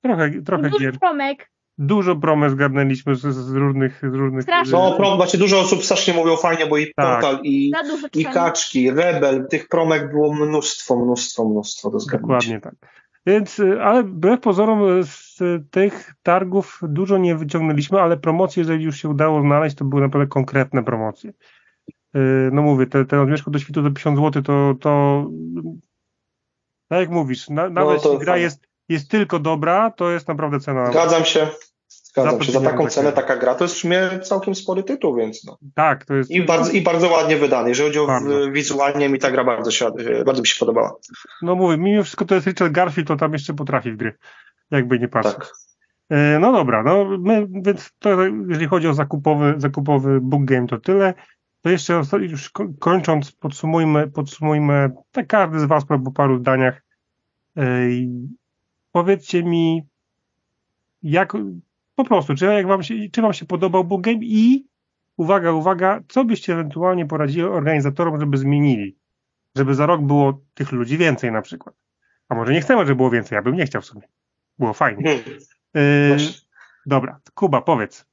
Trochę, trochę Dużo gier. promek dużo promes zgarnęliśmy z, z różnych, z różnych... Strasznie. No, prom, właśnie dużo osób strasznie mówią fajnie, bo i tak. Portal, i, i Kaczki, Rebel, tych promek było mnóstwo, mnóstwo, mnóstwo do zgarnięcia. Dokładnie tak. Więc, ale wbrew pozorom z tych targów dużo nie wyciągnęliśmy, ale promocje, jeżeli już się udało znaleźć, to były naprawdę konkretne promocje. Y, no mówię, ten, ten od Mieszku do Świtu za 50 zł, to, to tak jak mówisz, na, nawet no gra jest jest tylko dobra, to jest naprawdę cena. Zgadzam się. Zgadzam się. Za taką cenę taka gra to jest w sumie całkiem spory tytuł, więc no. Tak, to jest. I bardzo, i bardzo ładnie wydany. Jeżeli chodzi o bardzo. wizualnie, mi ta gra bardzo, się, bardzo mi się podobała. No mówię, mimo wszystko to jest Richard Garfield, to tam jeszcze potrafi w gry. Jakby nie patrzeć. Tak. E, no dobra, no my, więc to, jeżeli chodzi o zakupowy, zakupowy book game, to tyle. To jeszcze już kończąc, podsumujmy, podsumujmy, tak każdy z Was po paru zdaniach, e, powiedzcie mi, jak po prostu, czy, jak wam się, czy wam się podobał Book Game i uwaga, uwaga, co byście ewentualnie poradzili organizatorom, żeby zmienili? Żeby za rok było tych ludzi więcej na przykład. A może nie chcemy, żeby było więcej, ja bym nie chciał w sumie. Było fajnie. Yy, dobra, Kuba, powiedz.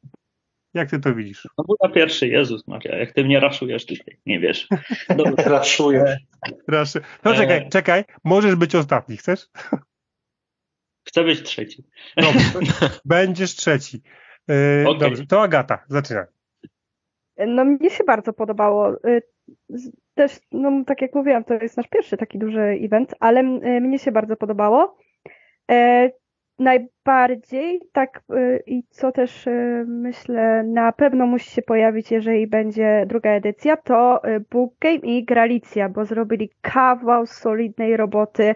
Jak ty to widzisz? No bo na pierwszy, Jezus Maria, jak ty mnie raszujesz tutaj, nie wiesz. Raszuję. Raszy. No czekaj, e. czekaj, możesz być ostatni, chcesz? Chcę być trzeci. Dobrze, będziesz trzeci. Yy, okay. Dobrze, to Agata, zaczynaj. No mnie się bardzo podobało. Y, też, no tak jak mówiłam, to jest nasz pierwszy taki duży event, ale y, mnie się bardzo podobało. E, najbardziej tak y, i co też myślę na pewno musi się pojawić, jeżeli będzie druga edycja, to Book Game i Gralicja, bo zrobili kawał solidnej roboty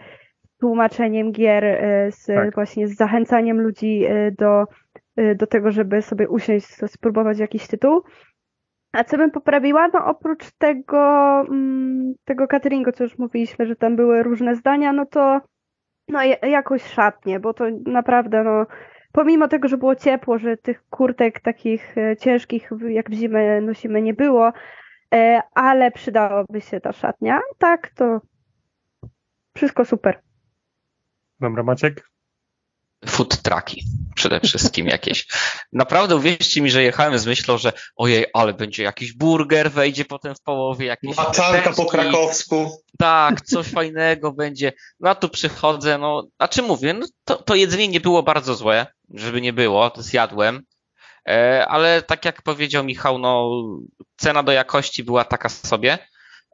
tłumaczeniem gier, e, z, tak. właśnie z zachęcaniem ludzi e, do, e, do tego, żeby sobie usiąść, spróbować jakiś tytuł. A co bym poprawiła? No oprócz tego, mm, tego cateringu, co już mówiliśmy, że tam były różne zdania, no to no jakoś szatnie, bo to naprawdę no pomimo tego, że było ciepło, że tych kurtek takich ciężkich jak w zimę nosimy nie było, ale przydałoby się ta szatnia. Tak, to wszystko super. Dobra, Maciek? Food trucki przede wszystkim jakieś. Naprawdę uwierzcie mi, że jechałem z myślą, że ojej, ale będzie jakiś burger, wejdzie potem w połowie jakieś... Maczanka po krakowsku. Tak, coś fajnego będzie. No a tu przychodzę, no, a czy mówię, no to, to jedzenie nie było bardzo złe, żeby nie było, to zjadłem. E, ale tak jak powiedział Michał, no cena do jakości była taka sobie.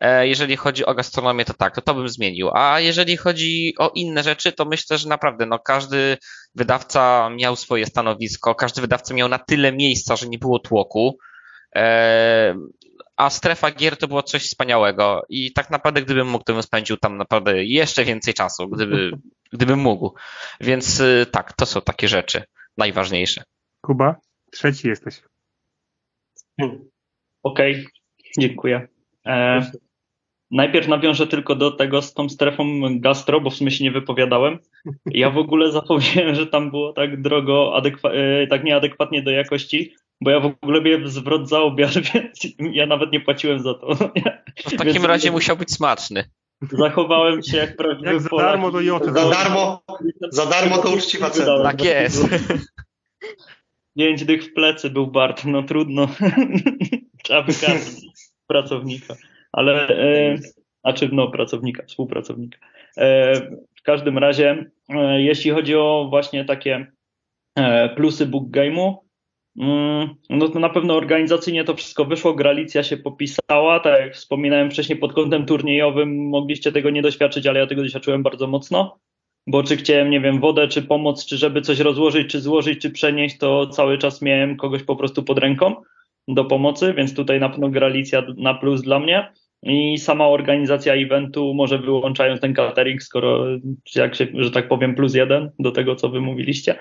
E, jeżeli chodzi o gastronomię, to tak, to to bym zmienił. A jeżeli chodzi o inne rzeczy, to myślę, że naprawdę no, każdy wydawca miał swoje stanowisko, każdy wydawca miał na tyle miejsca, że nie było tłoku. E, a strefa gier to było coś wspaniałego i tak naprawdę gdybym mógł, to bym spędził tam naprawdę jeszcze więcej czasu, gdyby, gdybym mógł. Więc y, tak, to są takie rzeczy najważniejsze. Kuba, trzeci jesteś. Hmm. Okej, okay. dziękuję. E, Najpierw nawiążę tylko do tego z tą strefą gastro, bo w sumie się nie wypowiadałem. Ja w ogóle zapomniałem, że tam było tak drogo, e, tak nieadekwatnie do jakości, bo ja w ogóle miałem zwrot za obiad, więc ja nawet nie płaciłem za to. w takim więc razie musiał być smaczny. Zachowałem się jak prawdziwy jak za darmo to Za darmo, za darmo to uczciwa cena. Tak jest. Pięć dych w plecy był Bart, no trudno. Trzeba wykazać pracownika. Ale, e, a czy no pracownika, współpracownika. E, w każdym razie, e, jeśli chodzi o właśnie takie plusy book game'u, mm, no to na pewno organizacyjnie to wszystko wyszło, Gralicja się popisała, tak jak wspominałem wcześniej pod kątem turniejowym mogliście tego nie doświadczyć, ale ja tego doświadczyłem bardzo mocno bo czy chciałem, nie wiem, wodę, czy pomoc, czy żeby coś rozłożyć, czy złożyć, czy przenieść, to cały czas miałem kogoś po prostu pod ręką do pomocy, więc tutaj na pewno gralicja na plus dla mnie i sama organizacja eventu, może wyłączając ten catering, skoro, jak się, że tak powiem, plus jeden do tego, co wy mówiliście.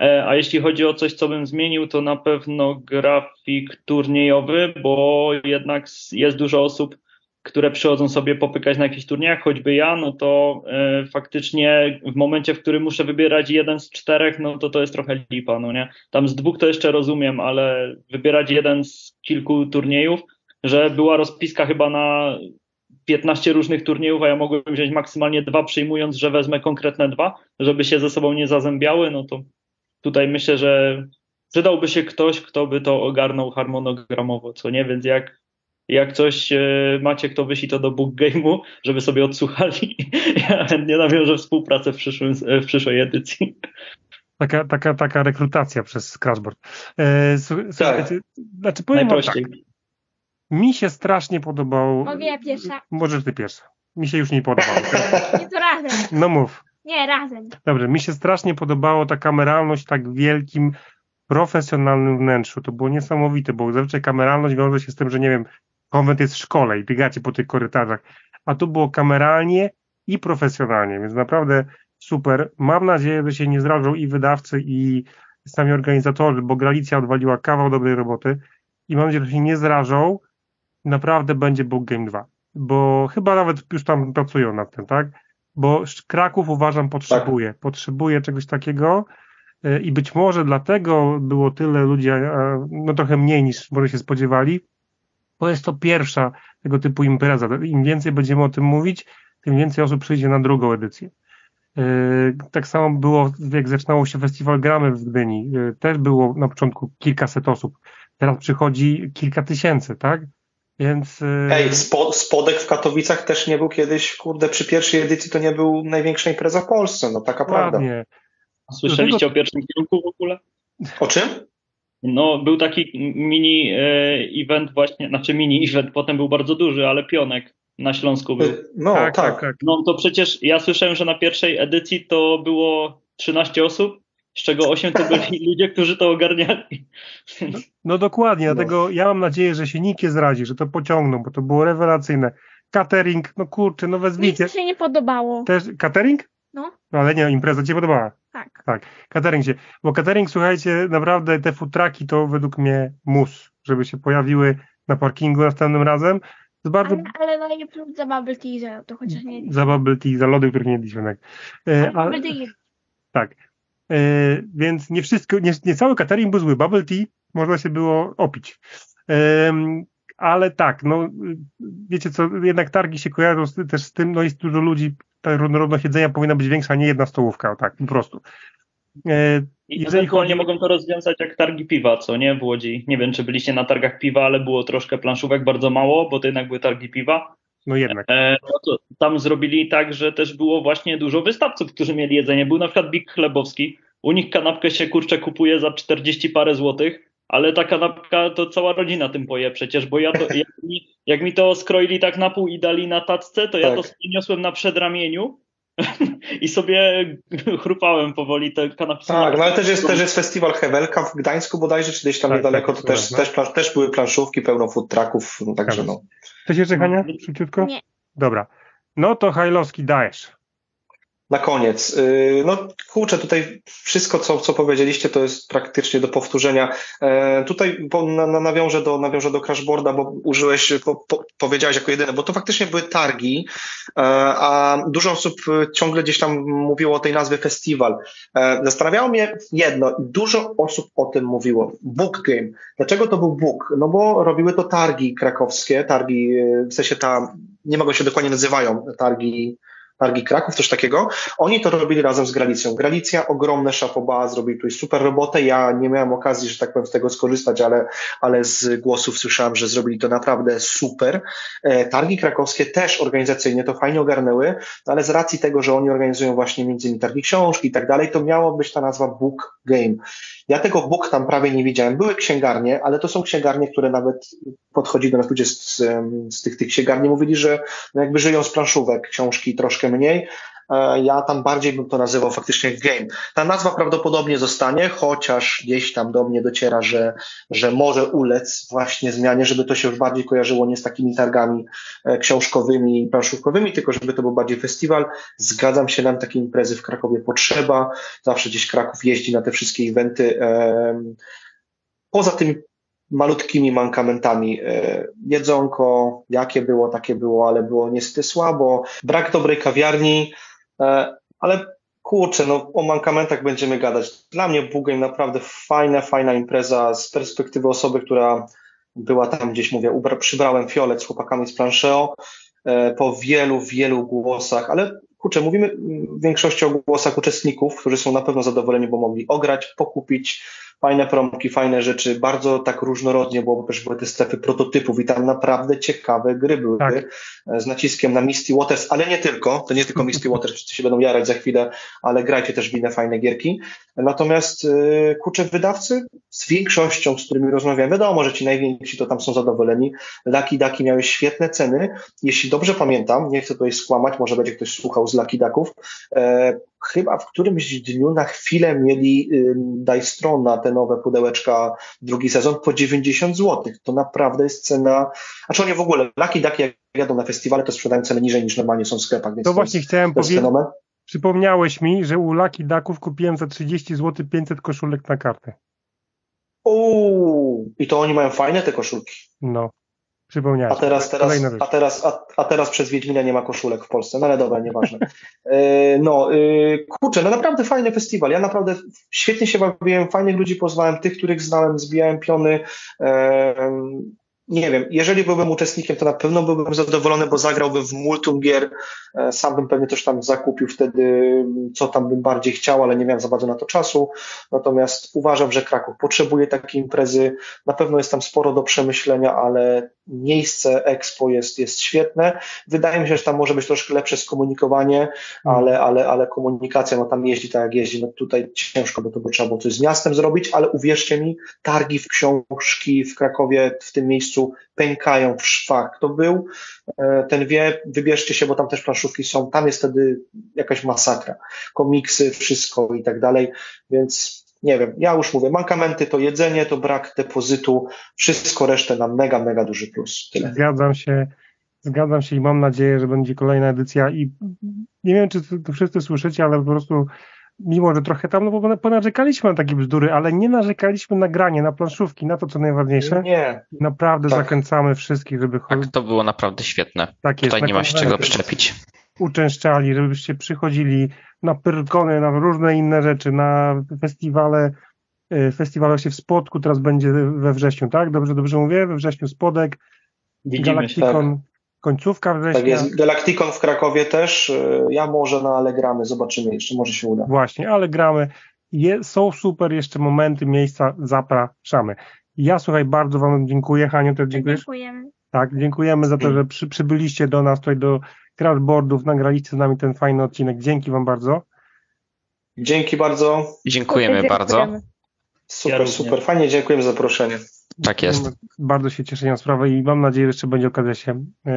E, a jeśli chodzi o coś, co bym zmienił, to na pewno grafik turniejowy, bo jednak jest dużo osób, które przychodzą sobie popykać na jakichś turniejach, choćby ja, no to y, faktycznie w momencie, w którym muszę wybierać jeden z czterech, no to to jest trochę lipa, no nie? Tam z dwóch to jeszcze rozumiem, ale wybierać jeden z kilku turniejów, że była rozpiska chyba na 15 różnych turniejów, a ja mogłem wziąć maksymalnie dwa, przyjmując, że wezmę konkretne dwa, żeby się ze sobą nie zazębiały, no to tutaj myślę, że przydałby się ktoś, kto by to ogarnął harmonogramowo, co nie? Więc jak jak coś e, macie, kto wysi to do book game'u, żeby sobie odsłuchali. Ja chętnie nawiążę współpracę w, przyszłym, e, w przyszłej edycji. Taka, taka, taka rekrutacja przez Crashboard. E, słuchajcie, tak. znaczy powiem Najprościej. tak. Mi się strasznie podobał. Mogę ja pierwsza? Możesz ty pierwsza. Mi się już nie podobało. nie to razem. No mów. Nie, razem. Dobrze, mi się strasznie podobało ta kameralność tak wielkim, profesjonalnym wnętrzu. To było niesamowite, bo zazwyczaj kameralność wiąże się z tym, że nie wiem, konwent jest w szkole i biegacie po tych korytarzach, a tu było kameralnie i profesjonalnie, więc naprawdę super. Mam nadzieję, że się nie zrażą i wydawcy, i sami organizatorzy, bo Gralicja odwaliła kawał dobrej roboty i mam nadzieję, że się nie zrażą. Naprawdę będzie Book Game 2, bo chyba nawet już tam pracują nad tym, tak? Bo Kraków uważam potrzebuje, tak. potrzebuje czegoś takiego e, i być może dlatego było tyle ludzi, no trochę mniej niż może się spodziewali, bo jest to pierwsza tego typu impreza. Im więcej będziemy o tym mówić, tym więcej osób przyjdzie na drugą edycję. E, tak samo było, jak zaczynało się festiwal Gramy w Gdyni. E, też było na początku kilkaset osób. Teraz przychodzi kilka tysięcy, tak? Więc. E, Ej, spodek w Katowicach też nie był kiedyś, kurde, przy pierwszej edycji to nie był największa impreza w Polsce, no taka Ładnie. prawda. Słyszeliście tego... o pierwszym kierunku w ogóle? O czym? No, był taki mini e, event właśnie, znaczy mini event, potem był bardzo duży, ale pionek na Śląsku był. No, tak, tak. tak. No to przecież ja słyszałem, że na pierwszej edycji to było 13 osób, z czego 8 to byli ludzie, którzy to ogarniali. No, no dokładnie, no. dlatego ja mam nadzieję, że się nikt nie zradzi, że to pociągną, bo to było rewelacyjne. Catering, no kurczę, no wezwijcie. Nic się nie podobało. Też catering? No. no. Ale nie, impreza ci się podobała. Tak. Tak, catering się. Bo catering, słuchajcie, naprawdę te futraki to według mnie mus, żeby się pojawiły na parkingu następnym razem. To bardzo... Ale, ale no nie plus za bubble tea, za to chociaż nie Za bubble tea, za lody, których nie jedliśmy. Tak. E, ale, tak. E, więc nie wszystko, nie, nie cały catering był zły. Bubble tea można się było opić. E, ale tak, no wiecie co, jednak targi się kojarzą z, też z tym, no jest dużo ludzi, ta różnorodność jedzenia powinna być większa, nie jedna stołówka, tak, po prostu. E, I ewentualnie chodzi... mogą to rozwiązać jak targi piwa, co nie w Łodzi. Nie wiem, czy byliście na targach piwa, ale było troszkę planszówek, bardzo mało, bo to jednak były targi piwa. No jednak. E, no tam zrobili tak, że też było właśnie dużo wystawców, którzy mieli jedzenie. Był na przykład Big Chlebowski. U nich kanapkę się kurczę kupuje za 40 parę złotych, ale ta kanapka to cała rodzina tym poje przecież, bo ja to, jak mi, jak mi to skroili tak na pół i dali na tacce, to tak. ja to niosłem na przedramieniu i sobie chrupałem powoli te kanapki. Tak, no ale też jest, też jest festiwal Hewelka w Gdańsku bodajże, czy gdzieś tam tak, niedaleko, tak, to też, też, też były planszówki, pełno food trucków, no, także no. Chcesz jeszcze, Hania? Szybciutko? Nie. Dobra. No to Hajlowski dajesz na koniec. Y, no kurczę, tutaj wszystko, co, co powiedzieliście, to jest praktycznie do powtórzenia. E, tutaj po, na, nawiążę, do, nawiążę do crashboarda, bo użyłeś, po, po, powiedziałeś jako jedyne, bo to faktycznie były targi, e, a dużo osób ciągle gdzieś tam mówiło o tej nazwie festiwal. E, zastanawiało mnie jedno, dużo osób o tym mówiło. Book Game. Dlaczego to był book? No bo robiły to targi krakowskie, targi, w sensie ta, nie mogą się dokładnie nazywają, targi Targi Kraków, coś takiego. Oni to robili razem z Gralicją. Gralicja, ogromne szapoba, zrobili tutaj super robotę. Ja nie miałem okazji, że tak powiem, z tego skorzystać, ale, ale z głosów słyszałem, że zrobili to naprawdę super. E, targi krakowskie też organizacyjnie to fajnie ogarnęły, ale z racji tego, że oni organizują właśnie między innymi targi książki i tak dalej, to miało być ta nazwa Book Game. Ja tego book tam prawie nie widziałem. Były księgarnie, ale to są księgarnie, które nawet podchodzili do nas ludzie z, z tych, tych księgarni, mówili, że no jakby żyją z planszówek, książki troszkę mniej, ja tam bardziej bym to nazywał faktycznie game. Ta nazwa prawdopodobnie zostanie, chociaż gdzieś tam do mnie dociera, że, że może ulec właśnie zmianie, żeby to się już bardziej kojarzyło nie z takimi targami e, książkowymi i planszówkowymi, tylko żeby to był bardziej festiwal. Zgadzam się, nam takie imprezy w Krakowie potrzeba. Zawsze gdzieś Kraków jeździ na te wszystkie eventy. Poza tymi malutkimi mankamentami. E, jedzonko, jakie było, takie było, ale było niestety słabo. Brak dobrej kawiarni, E, ale kurczę, no o mankamentach będziemy gadać. Dla mnie Bugame naprawdę fajna, fajna impreza z perspektywy osoby, która była tam gdzieś, mówię, ubra, przybrałem fiolet z chłopakami z Plancheo e, po wielu, wielu głosach, ale kurczę, mówimy w większości o głosach uczestników, którzy są na pewno zadowoleni, bo mogli ograć, pokupić, fajne promki, fajne rzeczy, bardzo tak różnorodnie, bo też były te strefy prototypów i tam naprawdę ciekawe gry były tak. z naciskiem na Misty Waters, ale nie tylko, to nie tylko Misty Waters, wszyscy się będą jarać za chwilę, ale grajcie też w inne fajne gierki. Natomiast y, kurczę, wydawcy z większością, z którymi rozmawiam, wiadomo, że ci najwięksi to tam są zadowoleni. Lucky Ducky miały świetne ceny. Jeśli dobrze pamiętam, nie chcę tutaj skłamać, może będzie ktoś słuchał z Lucky Ducków, e, chyba w którymś dniu na chwilę mieli Dajstrona, te nowe pudełeczka, drugi sezon, po 90 zł. To naprawdę jest cena, znaczy oni w ogóle, Lucky Ducky jak jadą na festiwale, to sprzedają cenę niżej niż normalnie są w sklepach. Więc to, to właśnie jest, chciałem powiedzieć. Przypomniałeś mi, że u Lucky Ducków kupiłem za 30 zł 500 koszulek na kartę. Uuu, i to oni mają fajne te koszulki. No. Przypomniałem. A teraz, teraz, a, teraz, a, a, teraz przez Wiedźmina nie ma koszulek w Polsce, no ale dobra, nieważne. E, no, e, kurczę, no naprawdę fajny festiwal. Ja naprawdę świetnie się bawiłem, fajnych ludzi poznałem, tych, których znałem, zbijałem piony. E, nie wiem, jeżeli byłbym uczestnikiem, to na pewno byłbym zadowolony, bo zagrałbym w multum gier. E, sam bym pewnie też tam zakupił wtedy, co tam bym bardziej chciał, ale nie miałem za bardzo na to czasu. Natomiast uważam, że Kraków potrzebuje takiej imprezy. Na pewno jest tam sporo do przemyślenia, ale miejsce Expo jest, jest świetne. Wydaje mi się, że tam może być troszkę lepsze skomunikowanie, ale, ale, ale komunikacja, no tam jeździ tak jak jeździ, no tutaj ciężko, bo to by trzeba było coś z miastem zrobić, ale uwierzcie mi, targi w książki w Krakowie w tym miejscu pękają w szwach. Kto był, e, ten wie, wybierzcie się, bo tam też planszówki są, tam jest wtedy jakaś masakra. Komiksy, wszystko i tak dalej, więc nie wiem, ja już mówię, mankamenty to jedzenie, to brak depozytu, wszystko resztę na mega, mega duży plus. Tyle. Zgadzam się, zgadzam się i mam nadzieję, że będzie kolejna edycja i nie wiem, czy to wszyscy słyszycie, ale po prostu mimo, że trochę tam, no bo ponarzekaliśmy na takie bzdury, ale nie narzekaliśmy na granie, na planszówki, na to, co najważniejsze. Nie. Naprawdę tak. zachęcamy wszystkich, żeby... Tak, to było naprawdę świetne. Tak jest. Tutaj nie ma się czego przyczepić. Uczęszczali, żebyście przychodzili na pyrkony, na różne inne rzeczy, na festiwale, y, festiwale się w Spodku, teraz będzie we wrześniu, tak? Dobrze, dobrze mówię? We wrześniu Spodek, Widzimy Galacticon, tak. końcówka września. Tak jest, Galacticon w Krakowie też, y, ja może, no ale gramy, zobaczymy jeszcze, może się uda. Właśnie, ale gramy. Je, są super jeszcze momenty, miejsca, zapraszamy. Ja słuchaj, bardzo Wam dziękuję. Haniu, też dziękuję. Dziękujemy. Tak, dziękujemy za to, że przy, przybyliście do nas tutaj do Crashboardów, nagraliście z nami ten fajny odcinek. Dzięki Wam bardzo. Dzięki bardzo. Dziękujemy bardzo. Super, ja super. Fajnie, dziękujemy za zaproszenie. Tak jest. Bardzo się cieszę na sprawę i mam nadzieję, że jeszcze będzie okazja się yy,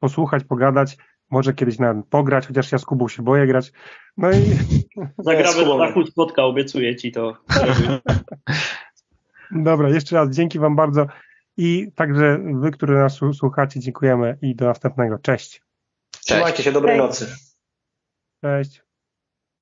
posłuchać, pogadać, może kiedyś nawet pograć, chociaż ja z Kubą się boję grać. No i... Zagramy Zachód spotka, obiecuję Ci to. Dobra, jeszcze raz dzięki Wam bardzo. I także wy, którzy nas słuchacie, dziękujemy i do następnego. Cześć. Trzymajcie się, dobrej Cześć. nocy. Cześć.